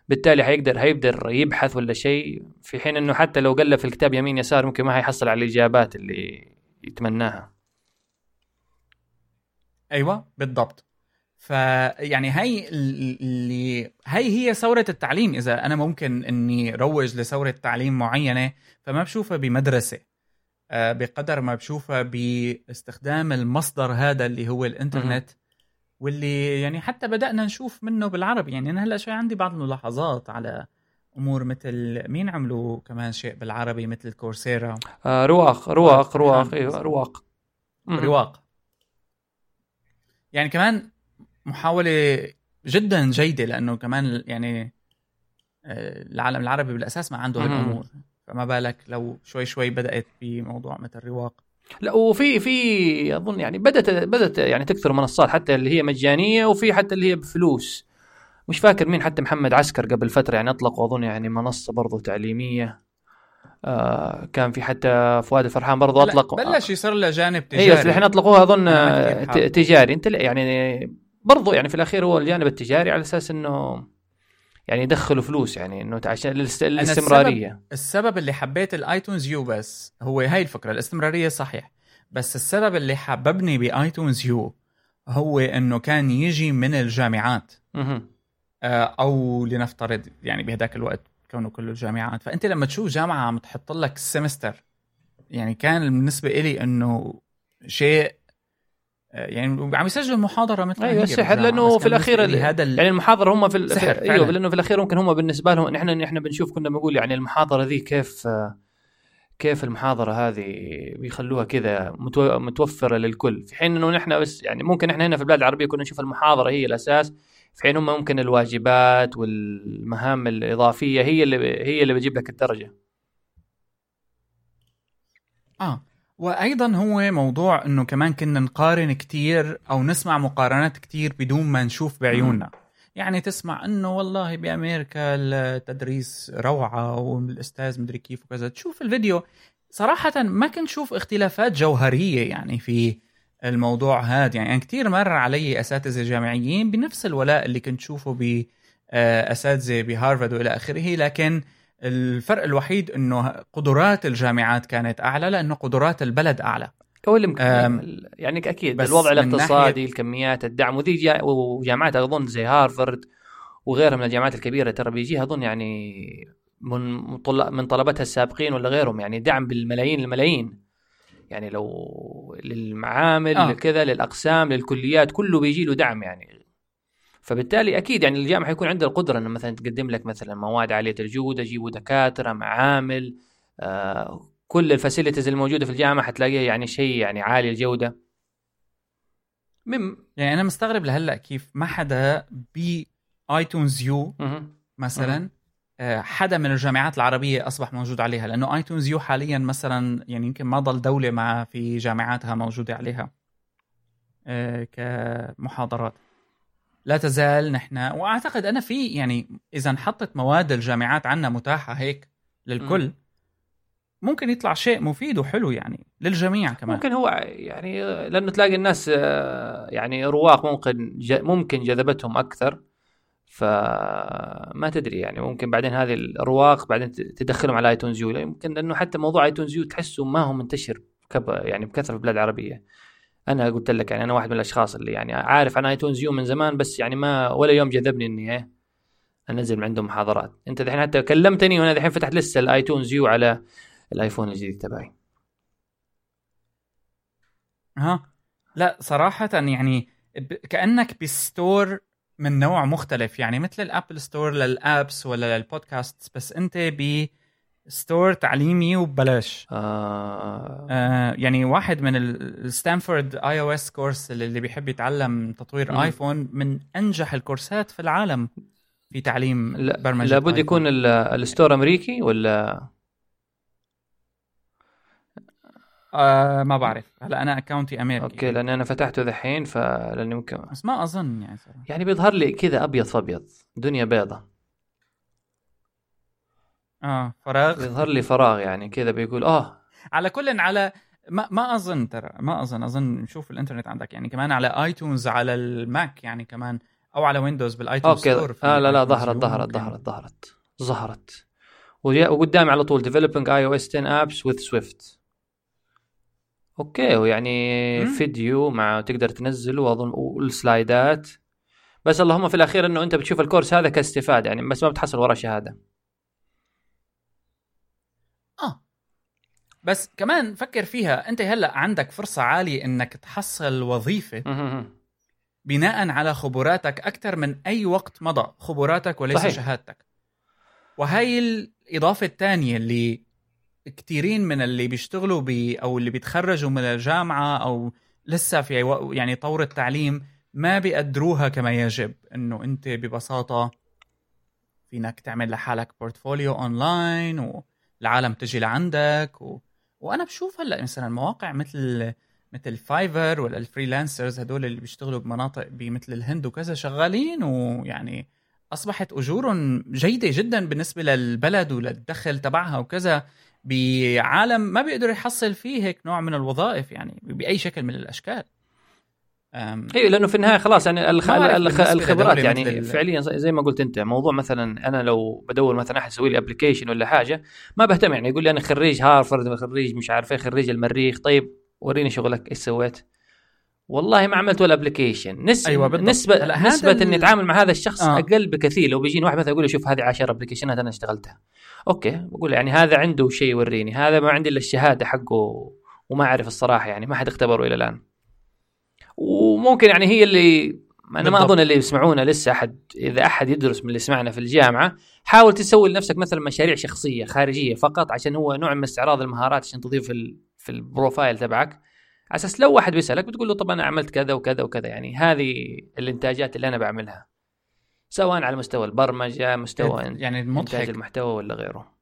بالتالي حيقدر هيقدر يبحث ولا شيء في حين إنه حتى لو قلب في الكتاب يمين يسار ممكن ما حيحصل على الإجابات اللي يتمناها. أيوه بالضبط. فيعني هي اللي هي هي ثورة التعليم. إذا أنا ممكن إني روج لثورة تعليم معينة فما بشوفها بمدرسة آه، بقدر ما بشوفها باستخدام المصدر هذا اللي هو الإنترنت. واللي يعني حتى بدأنا نشوف منه بالعربي. يعني أنا هلأ شوي عندي بعض الملاحظات على أمور مثل مين عملوا كمان شيء بالعربي مثل كورسيرا؟ آه رواق رواق رواق أيوه رواق. رواق. يعني كمان محاولة جدا جيدة لأنه كمان يعني آه، العالم العربي بالأساس ما عنده هالأمور. فما بالك لو شوي شوي بدأت بموضوع مثل رواق. لا وفي في أظن يعني بدأت بدأت يعني تكثر منصات حتى اللي هي مجانية وفي حتى اللي هي بفلوس. مش فاكر مين حتى محمد عسكر قبل فترة يعني أطلقوا أظن يعني منصة برضو تعليمية. آه كان في حتى فؤاد الفرحان برضو اطلق بلش يصير له جانب تجاري. أيوه الحين أطلقوها أظن تجاري. أنت يعني برضو يعني في الأخير هو الجانب التجاري على أساس إنه يعني يدخلوا فلوس يعني إنه عشان الاستمراريه السبب, السبب اللي حبيت ال iTunes U بس هو هاي الفكرة الاستمرارية صحيح بس السبب اللي حببني ب iTunes U هو إنه كان يجي من الجامعات. آه، أو لنفترض يعني بهداك الوقت كونه كله جامعات فأنت لما تشوف جامعة عم تحط لك ال semester يعني كان بالنسبة إلي إنه شيء يعني عم يسجلوا المحاضرة مثل أيوه سحر لأنه في الأخير هذا يعني المحاضرة هم في سحر أيوه لأنه في الأخير ممكن هم بالنسبة لهم نحن نحن بنشوف كنا بنقول يعني المحاضرة ذي كيف كيف المحاضرة هذه بيخلوها كذا متوفرة للكل. في حين إنه نحن بس يعني ممكن إحنا هنا في البلاد العربية كنا نشوف المحاضرة هي الأساس في حين هم ممكن الواجبات والمهام الإضافية هي اللي هي اللي بتجيب لك الدرجة. آه. وأيضا هو موضوع إنه كمان كنا نقارن كتير أو نسمع مقارنات كتير بدون ما نشوف بعيوننا. يعني تسمع إنه والله بأمريكا التدريس روعة والأستاذ مدري كيف وكذا. تشوف الفيديو. صراحة ما كنت شوف اختلافات جوهرية يعني في الموضوع هذا. يعني كثير مر علي أساتذة جامعيين بنفس الولاء اللي كنت شوفه باساتذه بهارفارد وإلى آخره. لكن الفرق الوحيد إنه قدرات الجامعات كانت أعلى لأنه قدرات البلد أعلى. هو يعني أكيد الوضع الاقتصادي ناحية... الكميات الدعم وذي جا... وجامعات أظن زي هارفرد وغيرها من الجامعات الكبيرة ترى بيجيها أظن يعني من من طلبتها السابقين ولا غيرهم يعني دعم بالملايين الملايين. يعني لو للمعامل آه. كذا للأقسام للكليات كله بيجي له دعم يعني. فبالتالي أكيد يعني الجامعة حيكون عندها القدرة إنه مثلا تقدم لك مثلا مواد عالية الجوده يجيبوا دكاترة معامل آه كل ال facilities الموجودة في الجامعة حتلاقيها يعني شيء يعني عالي الجودة. مم. يعني أنا مستغرب لهلأ كيف ما حدا ب iTunes U مثلا آه، حدا من الجامعات العربية أصبح موجود عليها لأنه iTunes U حاليا مثلا يعني يمكن ما ضل دولة مع في جامعاتها موجودة عليها آه، كمحاضرات. لا تزال نحن وأعتقد أنا في يعني إذا انحطت مواد الجامعات عنا متاحة هيك للكل ممكن يطلع شيء مفيد وحلو يعني للجميع كمان. ممكن هو يعني لأنه تلاقي الناس آه، يعني رواق ممكن ممكن جذبتهم أكثر فما تدري يعني ممكن بعدين هذه الرواق بعدين تدخلهم على iTunes U يمكن لأنه حتى موضوع iTunes U تحسه ما هو منتشر يعني بكثرة في البلاد العربية. أنا قلت لك يعني أنا واحد من الأشخاص اللي يعني عارف عن iTunes U من زمان بس يعني ما ولا يوم جذبني إني إيه أنزل من عندهم محاضرات. أنت الحين حتى كلمتني وأنا الحين فتحت لسه ال iTunes U على الآيفون الجديد تبعي. ها؟ لا صراحة يعني كأنك ب store من نوع مختلف. يعني مثل ال Apple Store لل apps ولا للبودكاست بس أنت ب store تعليمي وببلاش آه. آه يعني واحد من الستانفورد iOS course اللي بيحب يتعلم تطوير م. ايفون من أنجح الكورسات في العالم في تعليم برمجة لابد يكون ال store أمريكي ولا آه ما بعرف هلا أنا account ي أمريكي okay لأن أنا فتحته ذحين فلاني ممكن بس ما أظن يعني صراحة. يعني بيظهر لي كذا أبيض فابيض دنيا بيضة آه فراغ. بيظهر لي فراغ يعني كذا بيقول آه. على كل على ما ما أظن ترى ما أظن أظن شوف الإنترنت عندك يعني كمان على iTunes على الماك يعني كمان أو على ويندوز بال iTunes okay. آه لا لا ظهرت ظهرت ظهرت ظهرت ظهرت. وقدامي على طول developing iOS 10 apps with Swift. okay ويعني فيديو مع تقدر تنزله وأظن وال slide ات. بس اللهم في الأخير إنه أنت بتشوف الكورس هذا كاستفادة يعني بس ما بتحصل وراه شهادة آه بس كمان فكر فيها أنت هلأ عندك فرصة عالية إنك تحصل وظيفة بناء على خبراتك أكثر من أي وقت مضى خبراتك وليس صحيح. شهادتك. وهي الإضافة الثانية اللي كثيرين من اللي بيشتغلوا بي أو اللي بيتخرجوا من الجامعة أو لسه في يعني طور التعليم ما بيقدروها كما يجب. إنه أنت ببساطة فينك تعمل لحالك portfolio online والعالم تجي لعندك و... وأنا بشوف هلأ مثلا مواقع مثل مثل Fiverr ولا ال freelancers هدول اللي بيشتغلوا بمناطق بمثل الهند وكذا شغالين ويعني أصبحت أجورهم جيدة جدا بالنسبة للبلد وللدخل تبعها وكذا بعالم ما بيقدر يحصل فيه هيك نوع من الوظائف يعني بأي شكل من الأشكال. أيوه لأنه في النهاية خلاص يعني الخ... الخ... الخبرات يعني فعليا زي ما قلت أنت موضوع مثلا أنا لو بدور مثلا أحد يسوي لي application ولا حاجة ما بهتم يعني يقول لي أنا خريج هارفرد خريج مش عارف إيه خريج المريخ طيب وريني شغلك إيش سويت؟ والله ما عملت ولا application نسبة أيوة بالضبط. نسبة هذا نسبة ال- إني أتعامل مع هذا الشخص آه. أقل بكثير. لو بيجيني واحد مثلا يقول لي شوف هذه 10 application ات أنا اشتغلتها. okay بقول يعني هذا عنده شيء يوريني هذا ما عندي إلا الشهادة حقه وما أعرف الصراحة يعني ما حد اختبره إلى الآن. وممكن يعني هي اللي أنا ما. أظن اللي يسمعونا لسه أحد إذا أحد يدرس من اللي سمعنا في الجامعة حاول تسوي لنفسك مثلا مشاريع شخصية خارجية فقط عشان هو نوع من استعراض المهارات عشان تضيف في في البروفايل تبعك. على أساس لو واحد بيسألك بتقول له طب أنا عملت كذا وكذا وكذا يعني هذه الإنتاجات اللي أنا بعملها سواء على مستوى البرمجة مستوى يعني إنتاج المضحك المحتوى ولا غيره.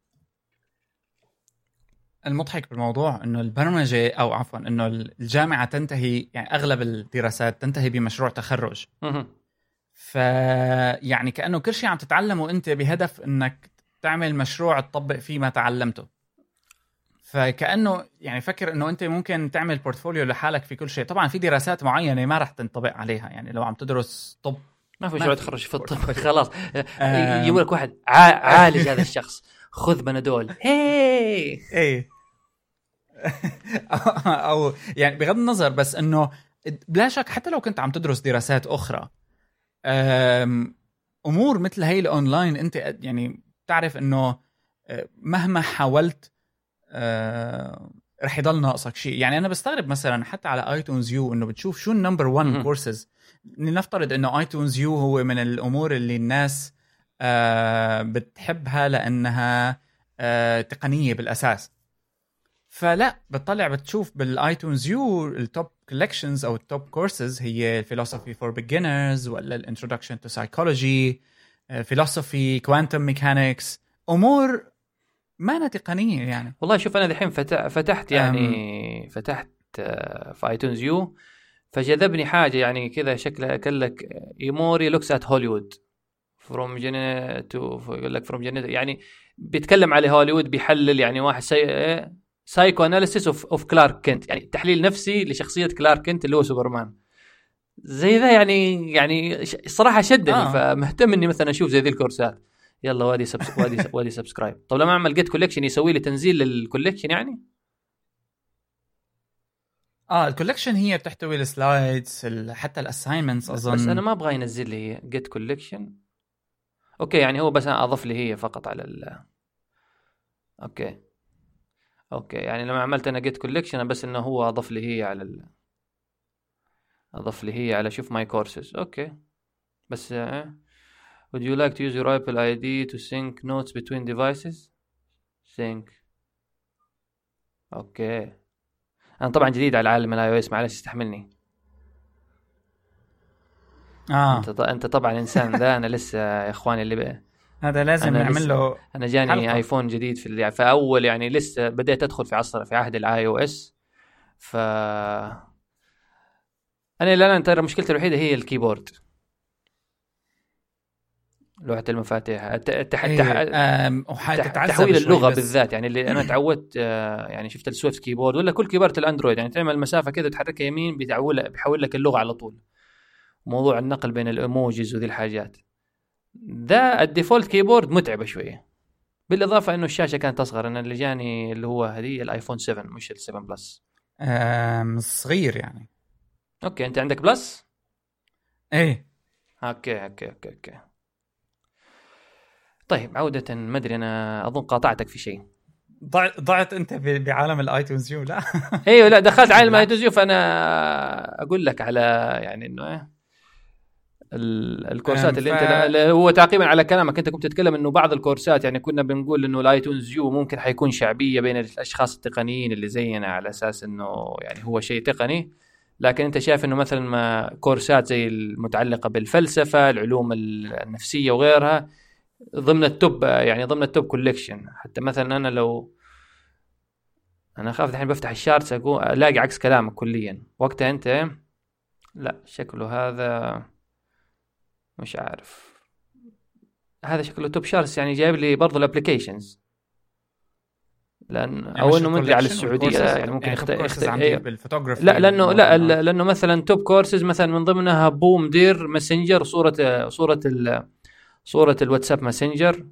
المضحك بالموضوع إنه البرمجة أو عفوا إنه الجامعة تنتهي يعني أغلب الدراسات تنتهي بمشروع تخرج مهم. فيعني كأنه كل شيء عم تتعلمه أنت بهدف إنك تعمل مشروع تطبق فيه ما تعلمته فكأنه يعني فكر إنه أنت ممكن تعمل بورتفوليو لحالك في كل شيء طبعا في دراسات معينة ما راح تنطبق عليها يعني لو عم تدرس طب ما في مشروع تخرج في الطب. خلاص آم. يجيبوا لك واحد عا- عالج هذا الشخص خذ بنادول. هي إيه. أو يعني بغض النظر بس إنه بلا شك حتى لو كنت عم تدرس دراسات أخرى أمور مثل هي الأونلاين أنت يعني بتعرف إنه أه، مهما حاولت أه، رح يضل ناقصك شيء. يعني أنا بستغرب مثلا حتى على iTunes U إنه بتشوف شو ال number 1 مهم. كورسز لنفترض إنه iTunes U هو من الأمور اللي الناس بتحبها لأنها أه، تقنية بالأساس. فلا بتطلع بتشوف بال iTunes U ال top collections أو ال top courses هي philosophy for beginners ولا ال introduction to psychology philosophy quantum mechanics أمور ما تقنية يعني. والله شوف أنا دحين فت- فتحت يعني فتحت آه، في iTunes U فجذبني حاجة يعني كذا شكلها كلك ايموري looks at Hollywood from جن to يقول لك from جن يعني بيتكلم على هوليوود بيحلل يعني واحد سي... psychoanalysis of of Clark Kent يعني تحليل نفسي لشخصية كلارك كنت اللي هو سوبرمان زي ذا يعني يعني الصراحه شدني آه. فمهتم إني مثلا أشوف زي ذي الكورسات. يلا وادي subs وادي وادي subscribe طب لما أعمل get collection يسوي لي تنزيل لل collection يعني؟ آه ال collection هي بتحتوي ال slides ال- حتى ال assignments أظن. بس أنا ما أبغى ينزل لي get collection okay يعني هو بس أضاف لي هي فقط على ال okay. okay يعني لما عملت أنا get collection بس إنه هو أضاف لي هي على ال أضاف لي هي على شوف my courses okay. بس آه. would you like to use your Apple ID to sync notes between devices? Sync. okay. أنا طبعا جديد على عالم ال iOS معلش استحملني. آه أنت. أنت طبعا إنسان ذا أنا لسه يا إخواني اللي بقى. هذا لازم نعمل له أنا جاني حلقة. آيفون جديد في اللي فاول يعني لسه بديت أدخل في عصر في عهد الاي أو إس ف أنا الآن ترى مشكلتي الوحيدة هي الكيبورد لوحة المفاتيح الت... التح... إيه، تح... تحويل اللغة بس. بالذات يعني اللي أنا تعودت آه، يعني شفت السويفت كيبورد ولا كل كيبورد الأندرويد يعني تعمل مسافة كذا تحركها يمين بيحول بيحول لك اللغة على طول موضوع النقل بين ال emojis وذي الحاجات. ده ال default keyboard متعبة شوية. بالإضافة إنه الشاشة كانت أصغر. أنا اللي جاني اللي هو هذه ال iPhone 7 مش ال 7 plus. صغير يعني. okay أنت عندك plus؟ إيه. okay okay okay okay. طيب عودة ما أدري أنا أظن قاطعتك في شيء. ضع- ضعت أنت بعالم ال iTunes U لا؟ إيوه لا دخلت عالم iTunes U فأنا أقول لك على يعني إنه إيه. الكورسات أم، اللي ف- أنت هو تعقيبا على كلامك. أنت كنت تتكلم إنه بعض الكورسات يعني كنا بنقول إنه ال iTunes U ممكن حيكون شعبية بين الأشخاص التقنيين اللي زينا على أساس إنه يعني هو شيء تقني. لكن أنت شايف إنه مثلا ما كورسات زي المتعلقة بالفلسفة العلوم النفسية وغيرها ضمن ال top يعني ضمن ال top collection حتى مثلا أنا لو أنا اخاف الحين بفتح الشارتس ألاقي عكس كلامك كليا. وقتها انت لا شكله هذا مش عارف. هذا شكله توب شارتس يعني جايب لي برضه الابلكيشنز لأن أو إنه مدري على السعودية يعني ممكن يخت... يخت... أيوه. بالفوتوغرافي لا لأنه لا لأنه مثلا توب كورسز مثلا من ضمنها بوم دير ماسنجر صوره صورة ال صورة الواتساب ماسنجر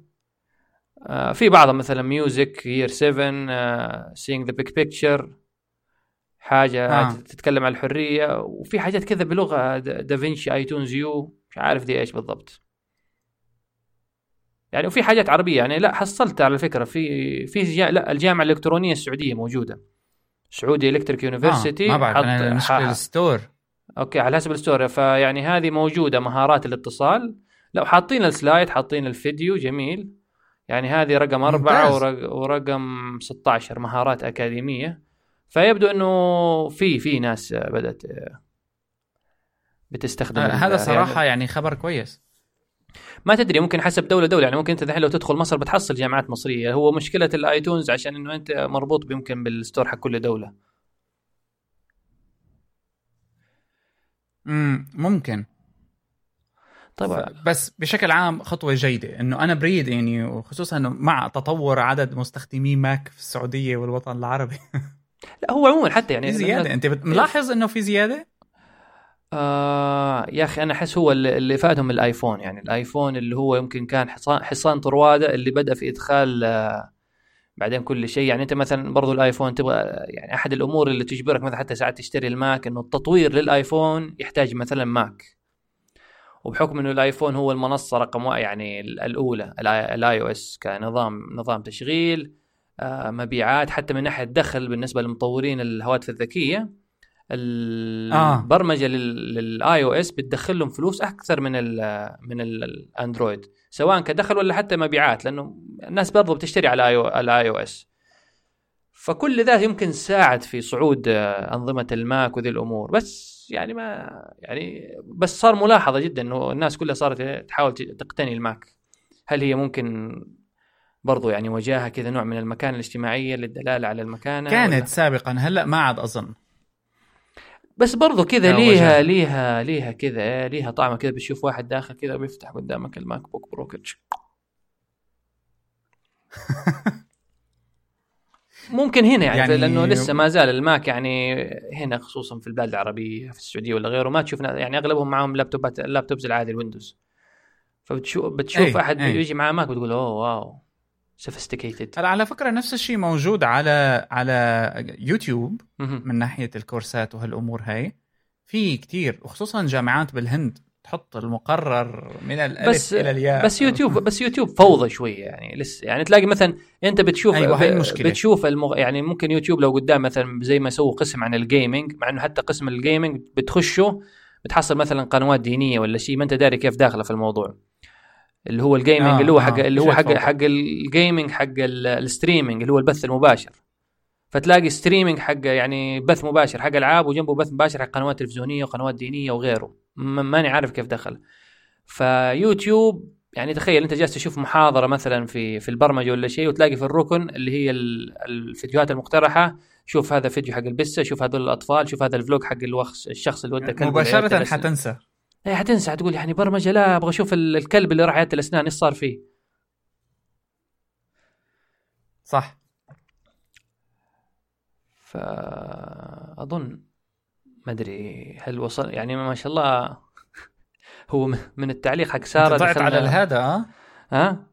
آه، في بعضها مثلا ميوزك يير 7 سينج ذا بيك بيكتشر حاجة آه. تتكلم عن الحرية. وفي حاجات كذا بلغة دا- دافنشي ايتونز يو عارف دي إيش بالضبط. يعني وفي حاجات عربية يعني لا حصلت على فكرة في في جا لا الجامعة الإلكترونية السعودية موجودة. سعودي الكتريك يونيفرسيتي آه ما بعرف أنا المشكلة الستور. أوكي على حسب الستوري فيعني هذه موجودة مهارات الاتصال. لو حاطين ال slide حاطين الفيديو جميل. يعني هذه رقم أربعة. ورق- ورقم 16 مهارات أكاديمية. فيبدو أنه في في ناس بدأت بتستخدم آه هذا صراحة يعني يعني خبر كويس. ما تدري ممكن حسب دولة دولة. يعني ممكن أنت الحين لو تدخل مصر بتحصل جامعات مصرية. هو مشكلة ال iTunes عشان أنه أنت مربوط يمكن بال store حق كل دولة. امم ممكن. طبعا. بس بشكل عام خطوة جيدة. إنه أنا بريد يعني وخصوصا إنه مع تطور عدد مستخدمي ماك في السعودية والوطن العربي. لا هو عموما حتى يعني في زيادة. أنت بت- ملاحظ إنه في زيادة؟ آه يا أخي أنا أحس هو اللي فاتهم الآيفون يعني الآيفون اللي هو يمكن كان حصان حصان طروادة اللي بدأ في إدخال آه بعدين كل شيء. يعني أنت مثلا برضو الآيفون تبغى يعني أحد الأمور اللي تجبرك مثلا حتى ساعات تشتري ال Mac إنه التطوير لل iPhone يحتاج مثلا Mac. وبحكم إنه ال iPhone هو المنصة رقم يعني ال- الأولى ال iOS كنظام نظام تشغيل آه مبيعات حتى من ناحية دخل بالنسبة لمطورين الهواتف الذكية. البرمجة لل iOS بتدخل لهم فلوس أكثر من ال من ال- ال Android سواء كدخل ولا حتى مبيعات لأنه الناس برضو بتشتري على ال iOS فكل ذا يمكن ساعد في صعود آه، أنظمة ال Mac وذي الأمور بس يعني ما يعني بس صار ملاحظة جدا إنه الناس كلها صارت تحاول تقتني ال Mac. هل هي ممكن برضو يعني وجاهة كذا نوع من المكانة الاجتماعية للدلالة على المكانة؟ كانت ولا؟ سابقا هلأ ما عاد أظن. بس برضو كذا ليها. ليها ليها كذا ليها طعمة كذا بتشوف واحد داخل كذا بيفتح قدامك ال MacBook Pro كده. ممكن هنا يعني, يعني- لأنه لسه ما زال الماك يعني هنا خصوصا في البلاد العربية في السعودية ولا غيره ما تشوف يعني أغلبهم معاهم لابتوبات ال laptops العادي الويندوز فبتشوف بتشوف أي، أحد أي. يجي معاه ماك بتقول أوه wow sophisticated هلا على فكرة نفس الشيء موجود على على يوتيوب من ناحية الكورسات وهالأمور هاي. في كتير وخصوصا جامعات بالهند تحط المقرر من الألف بس إلى الياء. بس يوتيوب بس يوتيوب فوضى شوية يعني لسه يعني تلاقي مثلا أنت بتشوف أيوة، المشكلة. بتشوف المغ... يعني ممكن يوتيوب لو قدام مثلا زي ما يسووا قسم عن ال gaming مع إنه حتى قسم ال gaming بتخشه بتحصل مثلا قنوات دينية ولا شيء ما أنت داري كيف داخلة في الموضوع. اللي هو ال gaming آه، اللي هو آه، حق اللي هو حق. حق ال gaming حق ال- ال streaming اللي هو البث المباشر فتلاقي streaming حق يعني بث مباشر حق ألعاب وجنبه بث مباشر حق قنوات تلفزيونية وقنوات دينية وغيره ماني عارف كيف دخل فيوتيوب يعني تخيل أنت جالس تشوف محاضرة مثلا في في البرمجة ولا شيء وتلاقي في الركن اللي هي ال- الفيديوهات المقترحة شوف هذا فيديو حق البسه شوف هذول الأطفال شوف هذا ال vlog حق الشخص اللي كلبة لعيادة مباشره. حتنسى إيه حتنسى حتقول يعني برمجة لا أبغى أشوف ال- الكلب اللي راح عياده الأسنان إيش صار فيه؟ صح. فاظن ما أدري هل وصل يعني ما شاء الله هو من التعليق حق سارة دخلنا- على الهذا آه ها؟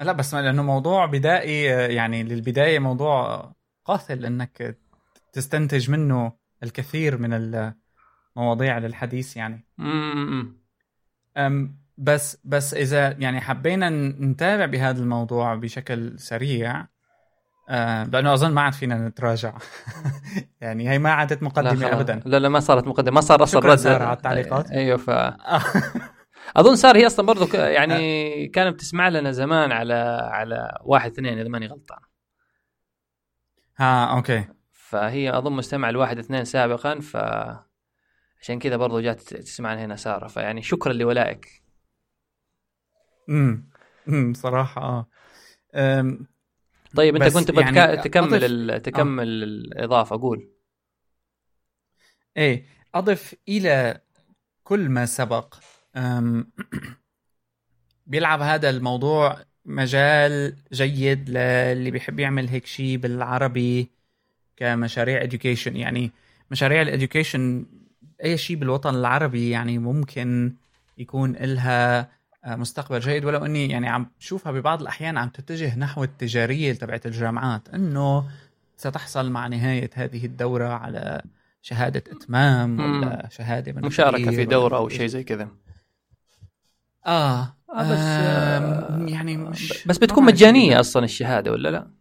لا بس لأنه موضوع بدائي يعني للبداية موضوع قاتل إنك تستنتج منه الكثير من المواضيع للحديث يعني. أم بس بس إذا يعني حبينا نتابع بهذا الموضوع بشكل سريع آه، لأنه أظن ما عاد فينا نتراجع. يعني هي ما عادت لا, مقدمة خلاص. ابدا. لا لا ما صارت مقدمة. ما صار أصلا رد. على التعليقات. أيوه ف أظن صار هي أصلا برضو ك... يعني كانت بتسمع لنا زمان على على واحد اثنين إذا ماني غلطان. ها أوكي. فهي أظن مستمع الواحد اثنين سابقا ف عشان كذا برضو جات تسمعنا هنا سارة. فيعني شكرا لولائك. امم امم صراحة آه. طيب أنت كنت يعني يعني تكمل ال... تكمل الإضافة قول. إيه أضف إلى كل ما سبق. أم، بيلعب هذا الموضوع مجال جيد للي بيحب يعمل هيك شيء بالعربي كمشاريع education. يعني مشاريع الاديوكيشن أي شيء بالوطن العربي يعني ممكن يكون إلها آه، مستقبل جيد. ولو إني يعني عم بشوفها ببعض الأحيان عم تتجه نحو التجارية تبعت الجامعات إنه ستحصل مع نهاية هذه الدورة على شهادة إتمام ولا شهادة من مشاركة في دورة أو شيء زي كذا. آه, آه بس آه يعني مش بس بتكون مجانية أصلا الشهادة ولا لا؟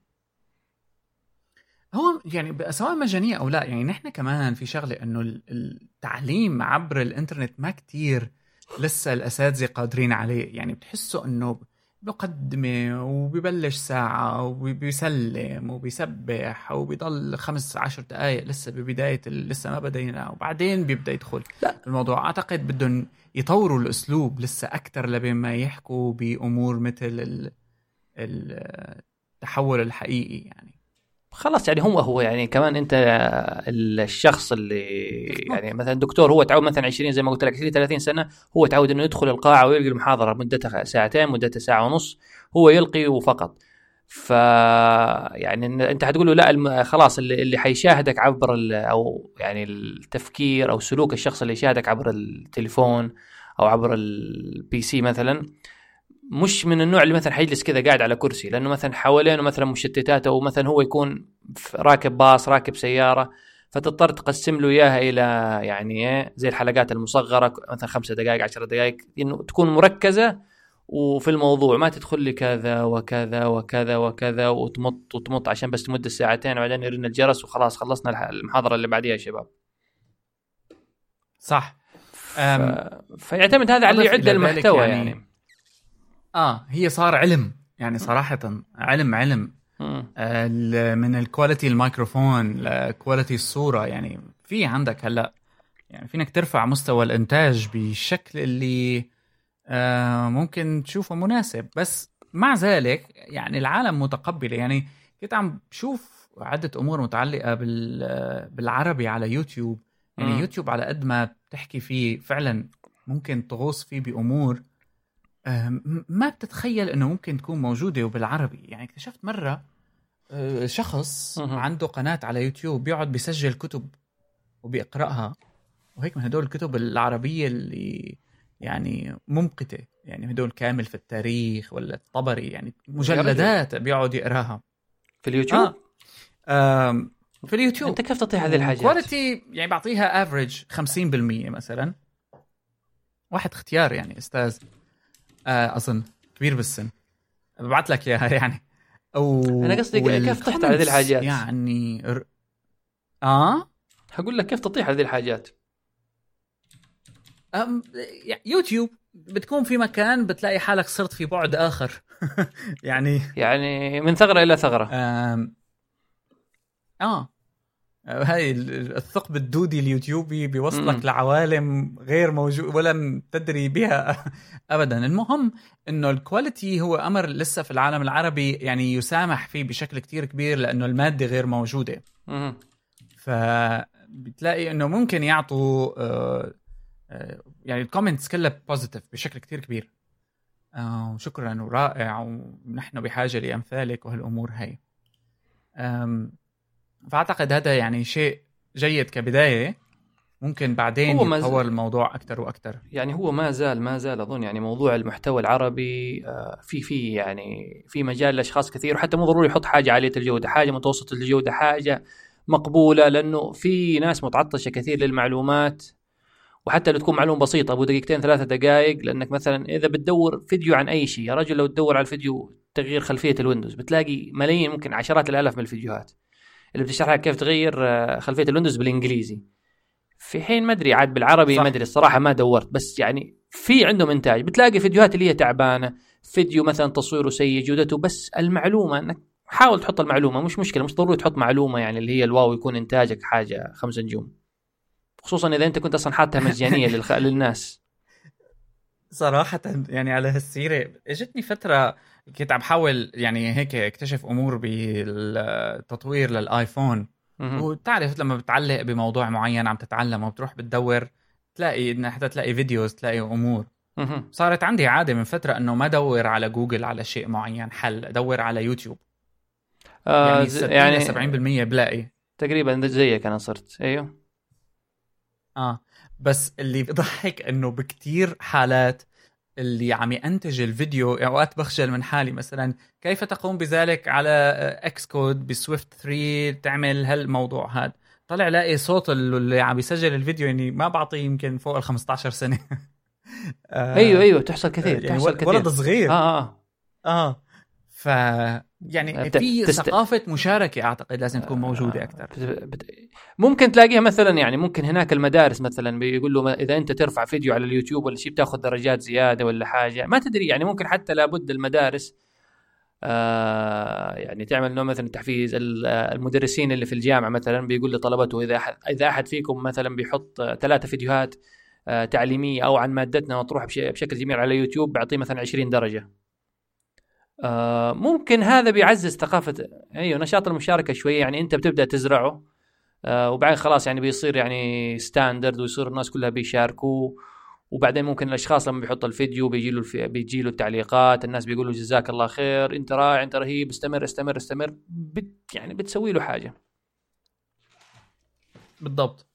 هو يعني سواء مجانية أو لا يعني نحن كمان في شغلة إنه التعليم عبر الإنترنت ما كتير لسه الأساتذة قادرين عليه. يعني بتحسوا إنه مقدمة وبيبلش ساعة وبيسلم وبيسبح وبيضل خمس عشر دقائق لسه ببداية لسه ما بدينا وبعدين بيبدأ يدخل. لا. الموضوع أعتقد بدهم يطوروا الأسلوب لسه أكثر لبين ما يحكوا بأمور مثل التحول الحقيقي يعني. خلاص يعني هو هو يعني كمان انت الشخص اللي يعني مثلا دكتور هو تعود مثلا 20 زي ما قلت لك 20 30 سنة هو تعود إنه يدخل القاعة ويلقي المحاضرة مدتها ساعتين مدتها ساعة ونص هو يلقي وفقط. ف يعني أنت حتقول له لا خلاص اللي اللي حيشاهدك عبر أو يعني التفكير أو سلوك الشخص اللي يشاهدك عبر التليفون أو عبر ال PC مثلا مش من النوع اللي مثلا حيجلس كذا قاعد على كرسي لأنه مثلا حوالينه مثلا مشتتات أو مثلا هو يكون راكب باص راكب سيارة فتضطر تقسم له إياها إلى يعني إيه زي الحلقات المصغرة مثلا خمسة دقائق عشر دقائق إنه تكون مركزة وفي الموضوع ما تدخل لي كذا وكذا وكذا وكذا وتمط وتمط عشان بس تمد الساعتين وبعدين يرن الجرس وخلاص خلصنا المحاضرة اللي بعديها يا شباب. صح. ف... فيعتمد هذا على اللي يعد المحتوى يعني, يعني آه هي صار علم. يعني صراحة علم علم. آه من ال quality الميكروفون ل quality الصورة. يعني في عندك هلا يعني فينك ترفع مستوى الإنتاج بالشكل اللي آه ممكن تشوفه مناسب. بس مع ذلك يعني العالم متقبلة. يعني كنت عم بشوف عدة أمور متعلقة بالعربي على يوتيوب. يعني م. يوتيوب على قد ما بتحكي فيه فعلا ممكن تغوص فيه بأمور ما بتتخيل إنه ممكن تكون موجودة وبالعربي. يعني اكتشفت مرة آه، شخص عنده قناة على يوتيوب بيقعد بيسجل كتب وبيقرأها. وهيك من هدول الكتب العربية اللي يعني ممقتة. يعني هدول الكامل في التاريخ ولا الطبري. يعني مجلدات بيقعد يقراها. في اليوتيوب؟ آه. في اليوتيوب. أنت كيف تعطي هذه الحاجات؟ quality يعني بعطيها average 50% مثلا. واحد اختيار يعني أستاذ. آه اظن كبير بالسن. ببعث لك إياها يعني. أو أنا قصدي كيف تحت على هذه الحاجات؟ يعني ر... آه؟ حقول لك كيف تطيح هذه الحاجات. أم... يوتيوب. بتكون في مكان بتلاقي حالك صرت في بعد آخر. يعني يعني من ثغرة إلى ثغرة. أم... آه. هاي الثقب الدودي اليوتيوبي بيوصلك لعوالم غير موجود ولم تدري بها ابدا. المهم إنه ال quality هو أمر لسه في العالم العربي يعني يسامح فيه بشكل كتير كبير لأنه المادة غير موجودة. فبتلاقي إنه ممكن يعطوا آه، آه، يعني ال comments كلها positive بشكل كتير كبير. آه، وشكرا ورائع ونحن بحاجة لأمثالك وهالأمور هاي. فأعتقد هذا يعني شيء جيد كبداية. ممكن بعدين هو يتطور الموضوع أكثر وأكثر يعني هو ما زال ما زال أظن يعني موضوع المحتوى العربي آه، في في يعني في مجال لأشخاص كثير وحتى مو ضروري يحط حاجة عاليه الجودة. حاجة متوسطة الجودة حاجة مقبولة لأنه في ناس متعطشة كثير للمعلومات. وحتى لو تكون معلومة بسيطة أبو دقيقتين ثلاثة دقائق لأنك مثلا إذا بتدور فيديو عن أي شيء يا رجل لو تدور على الفيديو تغيير خلفية الويندوز بتلاقي ملايين ممكن عشرات الآلاف من الفيديوهات. اللي بتشرح لك كيف تغير آه، خلفية الويندوز بالإنجليزي. في حين ما أدري عاد بالعربي ما أدري الصراحة ما دورت بس يعني في عندهم إنتاج. بتلاقي فيديوهات اللي هي تعبانة فيديو مثلا تصويره سيء جودته بس المعلومة إنك حاول تحط المعلومة مش مشكلة مش ضروري تحط معلومة يعني اللي هي الواو يكون إنتاجك حاجة خمس نجوم. خصوصا إذا أنت كنت أصلا حاطها مجانية للخ... للناس. صراحة يعني على هالسيرة إجتني فترة كنت عم بحاول يعني هيك اكتشف أمور بالتطوير للآيفون. وتعرف لما بتعلق بموضوع معين عم تتعلم وبتروح بتدور تلاقي حتى تلاقي videos تلاقي أمور. صارت عندي عادة من فترة إنه ما أدور على جوجل على شيء معين حل أدور على يوتيوب. آه يعني, يعني 70% بلاقي. تقريبا زيك أنا صرت أيوه. آه بس اللي بضحك إنه بكتير حالات اللي عم ينتج الفيديو أوقات بخجل من حالي مثلا كيف تقوم بذلك على Xcode ب Swift 3 تعمل هالموضوع هذا طلع لاقي صوت اللي عم يسجل الفيديو يعني ما بعطيه يمكن فوق ال 15 سنة. آه أيوه أيوه تحصل كثير يعني تحصل كثير ولد صغير. آه آه. آه. ف يعني في تست- ثقافة مشاركة أعتقد لازم تكون موجودة أكثر. ممكن تلاقيها مثلا يعني ممكن هناك المدارس مثلا بيقول له إذا أنت ترفع فيديو على اليوتيوب ولا شيء بتاخذ درجات زيادة ولا حاجة ما تدري يعني ممكن حتى لابد المدارس آه يعني تعمل نوع مثلا تحفيز ال- المدرسين اللي في الجامعة مثلا بيقول لطلبته إذا احد إذا أحد فيكم مثلا بيحط ثلاثة فيديوهات آه تعليمية أو عن مادتنا بش- بشكل جميل على يوتيوب بيعطيه مثلا 20 درجة. آه ممكن هذا بيعزز ثقافة أيوه نشاط المشاركة شوية يعني أنت بتبدأ تزرعه آه وبعدين خلاص يعني بيصير يعني standard ويصير الناس كلها بيشاركوا وبعدين ممكن الأشخاص لما بيحط الفيديو بيجي له الفي... بيجي له التعليقات الناس بيقولوا جزاك الله خير أنت رائع أنت رهيب استمر استمر استمر بت... يعني بتسوي له حاجة بالضبط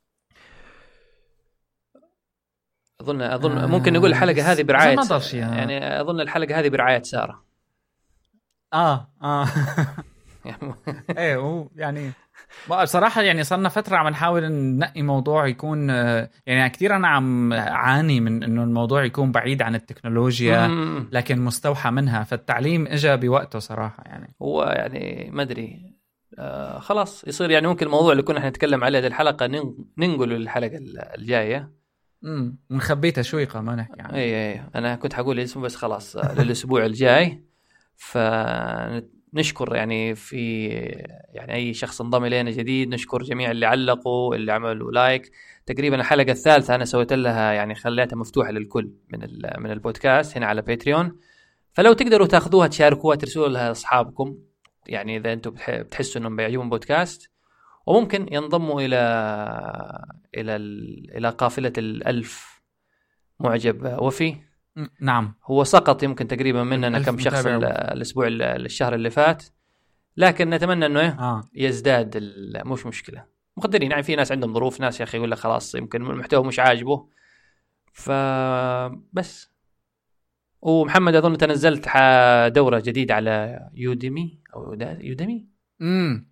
أظن أظن آه، ممكن نقول الحلقة هذه برعاية ما. يعني أظن الحلقة هذه برعاية سارة آه آه. إيه هو يعني بصراحة يعني صرنا فترة عم نحاول ننقي موضوع يكون يعني كثير أنا عم عاني من إنه الموضوع يكون بعيد عن التكنولوجيا. لكن مستوحى منها فالتعليم إجا بوقته صراحة يعني. هو يعني ما أدري آه خلاص يصير يعني ممكن الموضوع اللي كنا إحنا نتكلم عليه هذه الحلقة نن- ننقله للحلقة الجاية. امم ونخبيها تشويقة ما نحكي عنها اي اي أنا كنت حقول اسمه بس خلاص آه، للأسبوع الجاي. فنشكر يعني في يعني أي شخص انضم إلينا جديد نشكر جميع اللي علقوا اللي عملوا لايك. تقريبا الحلقة الثالثة أنا سويت لها يعني خليتها مفتوحة للكل من من البودكاست هنا على Patreon فلو تقدروا تاخذوها تشاركوها ترسلوا لها اصحابكم يعني إذا أنتم بتح- بتحسوا إنهم بيعجبهم بودكاست. وممكن ينضموا إلى إلى ال- إلى قافلة الألف معجب وفي. نعم. هو سقط يمكن تقريبا مننا كم شخص الأسبوع ال- الشهر اللي فات. لكن نتمنى إنه آه. يزداد مش مشكلة. مقدرين يعني في ناس عندهم ظروف ناس يا أخي يقول لك خلاص يمكن المحتوى مش عاجبه. فبس ومحمد أظن انت نزلت ح- دورة جديدة على Udemy أو Udemy؟ امم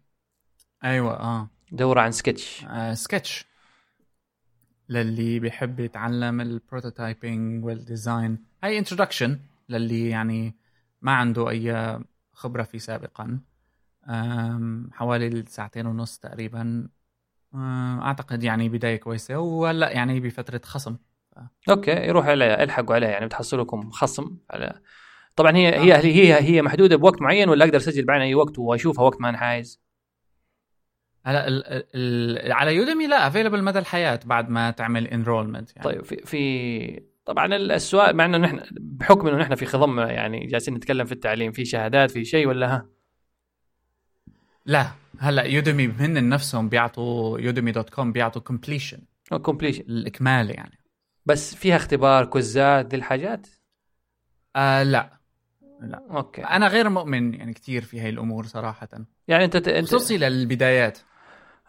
أيوه آه, دورة عن سكتش. آه سكتش. للي بيحب يتعلم ال prototyping وال design هاي introduction للي يعني ما عنده أي خبرة فيه سابقا. حوالي ساعتين ونص تقريبا. أعتقد يعني بداية كويسة. وهلأ يعني بفترة خصم. أوكي يروح على إلحقوا عليه يعني بتحصل لكم خصم على. طبعا هي آه. هي هي هي محدودة بوقت معين ولا أقدر أسجل بعدين أي وقت وأشوفها وقت ما أنا عايز؟ هلا ال- ال- على Udemy لا available مدى الحياة بعد ما تعمل enrollment يعني. طيب في في طبعا السؤال مع إنه نحن بحكم إنه نحن في خضم يعني جالسين نتكلم في التعليم في شهادات في شيء ولا؟ ها لا هلا Udemy هن نفسهم بيعطوا Udemy dot com بيعطوا completion completion الإكمال يعني. بس فيها اختبار quizzات دي الحاجات؟ آه لا. أوكي. أنا غير مؤمن يعني كثير في هاي الأمور صراحة. يعني أنت انت خصوصي للبدايات.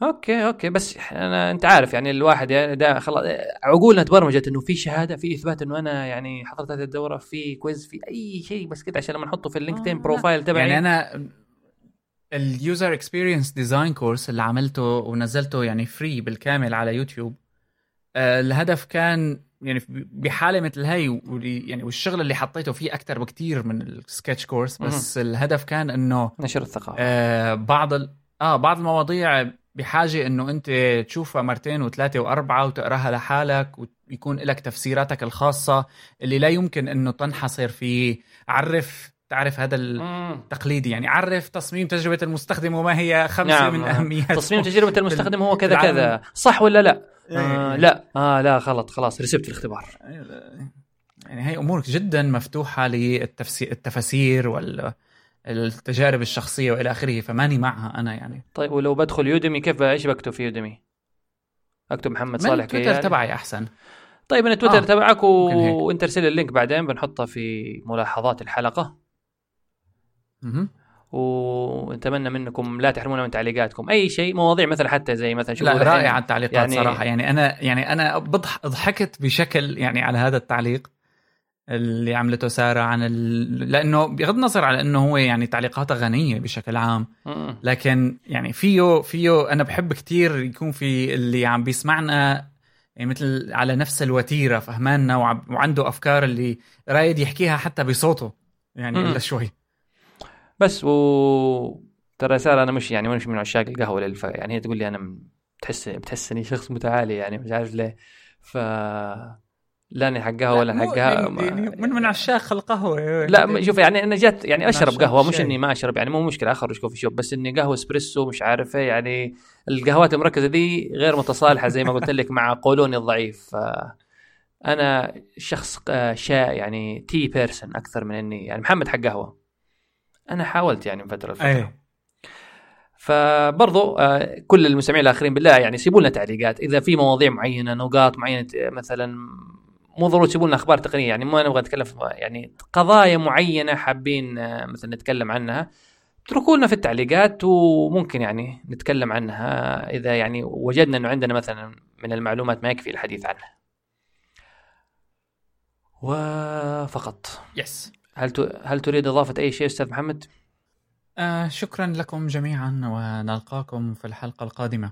أوكي أوكي. بس أنا أنت عارف يعني الواحد يعني ده خلاص عقولنا تبرمجت إنه في شهادة في إثبات إنه أنا يعني حضرت هذه الدورة في quiz في أي شيء بس كده عشان لما نحطه في ال LinkedIn آه، profile تبعي. يعني أنا ال user experience design course اللي عملته ونزلته يعني free بالكامل على يوتيوب آه، الهدف كان يعني بحالة مثل هاي واللي- يعني والشغل اللي حطيته فيه أكثر بكتير من ال Sketch course بس الهدف كان إنه نشر الثقافة. آه بعض ال... آه بعض المواضيع بحاجة إنه أنت تشوفها مرتين وثلاثة وأربعة وتقراها لحالك ويكون لك تفسيراتك الخاصة اللي لا يمكن إنه تنحصر في عرف تعرف هذا. التقليدي يعني عرف تصميم تجربة المستخدم وما هي خمسة نعم من آه. اهميات تصميم تجربة المستخدم هو كذا العالم. كذا صح ولا لا؟ إيه. آه لا آه لا غلط خلاص رسبت الاختبار يعني هي امور جدا مفتوحة للتفسير التفاسير وال التجارب الشخصية وإلى آخره فماني معها أنا يعني. طيب ولو بدخل يوديمي كيف إيش بكتب في يوديمي؟ أكتب محمد من صالح تويتر كيال تبعي أحسن. طيب أنا تويتر آه، تبعك. و... وانت ارسل لي اللينك بعدين بنحطها في ملاحظات الحلقة. مهم. ونتمنى منكم لا تحرمونا من تعليقاتكم. أي شيء مواضيع مثلا حتى زي مثلا شوفوا لا رائعة التعليقات يعني- يعني صراحة. يعني أنا يعني أنا ضحكت بشكل يعني على هذا التعليق. اللي عملته سارة عن ال... لأنه بغض النظر على إنه هو يعني تعليقاتها غنية بشكل عام. لكن يعني فيه فيه أنا بحب كتير يكون في اللي عم بيسمعنا يعني مثل على نفس الوتيرة فهماننا وع- وعنده أفكار اللي رايد يحكيها حتى بصوته يعني. إلا شوي بس و ترى سارة أنا مش يعني مش من عشاق القهوة للف... يعني هي تقول لي أنا بتحس بتحسني شخص متعالي يعني مش عارف ليه ف لاني حق قهوة ولا مو- حق يعني يعني من من عشاق القهوة لا شوف يعني أنا جت يعني أشرب قهوة مش. إني ما أشرب يعني مو مشكلة أخرج كوفي شوب بس إني قهوة إسبريسو مش عارف إيه يعني القهوات المركزة دي غير متصالحة زي ما قلت لك مع قولوني الضعيف. أنا شخص آه، شاء يعني tea person أكثر من إني يعني محمد حق قهوة. أنا حاولت يعني من فترة لفترة. أيه. فبرضو آه، كل المستمعين الآخرين بالله يعني سيبوا لنا تعليقات. إذا في مواضيع معينة نقاط معينة مثلا مو ضروري تسيبوا لنا أخبار تقنية يعني ما نبغى نتكلم في يعني قضايا معينة حابين آه، مثلا نتكلم عنها اتركوا لنا في التعليقات وممكن يعني نتكلم عنها إذا يعني وجدنا إنه عندنا مثلا من المعلومات ما يكفي الحديث عنها. وفقط يس هل ت- هل تريد إضافة أي شيء أستاذ محمد؟ آه شكرا لكم جميعا ونلقاكم في الحلقة القادمة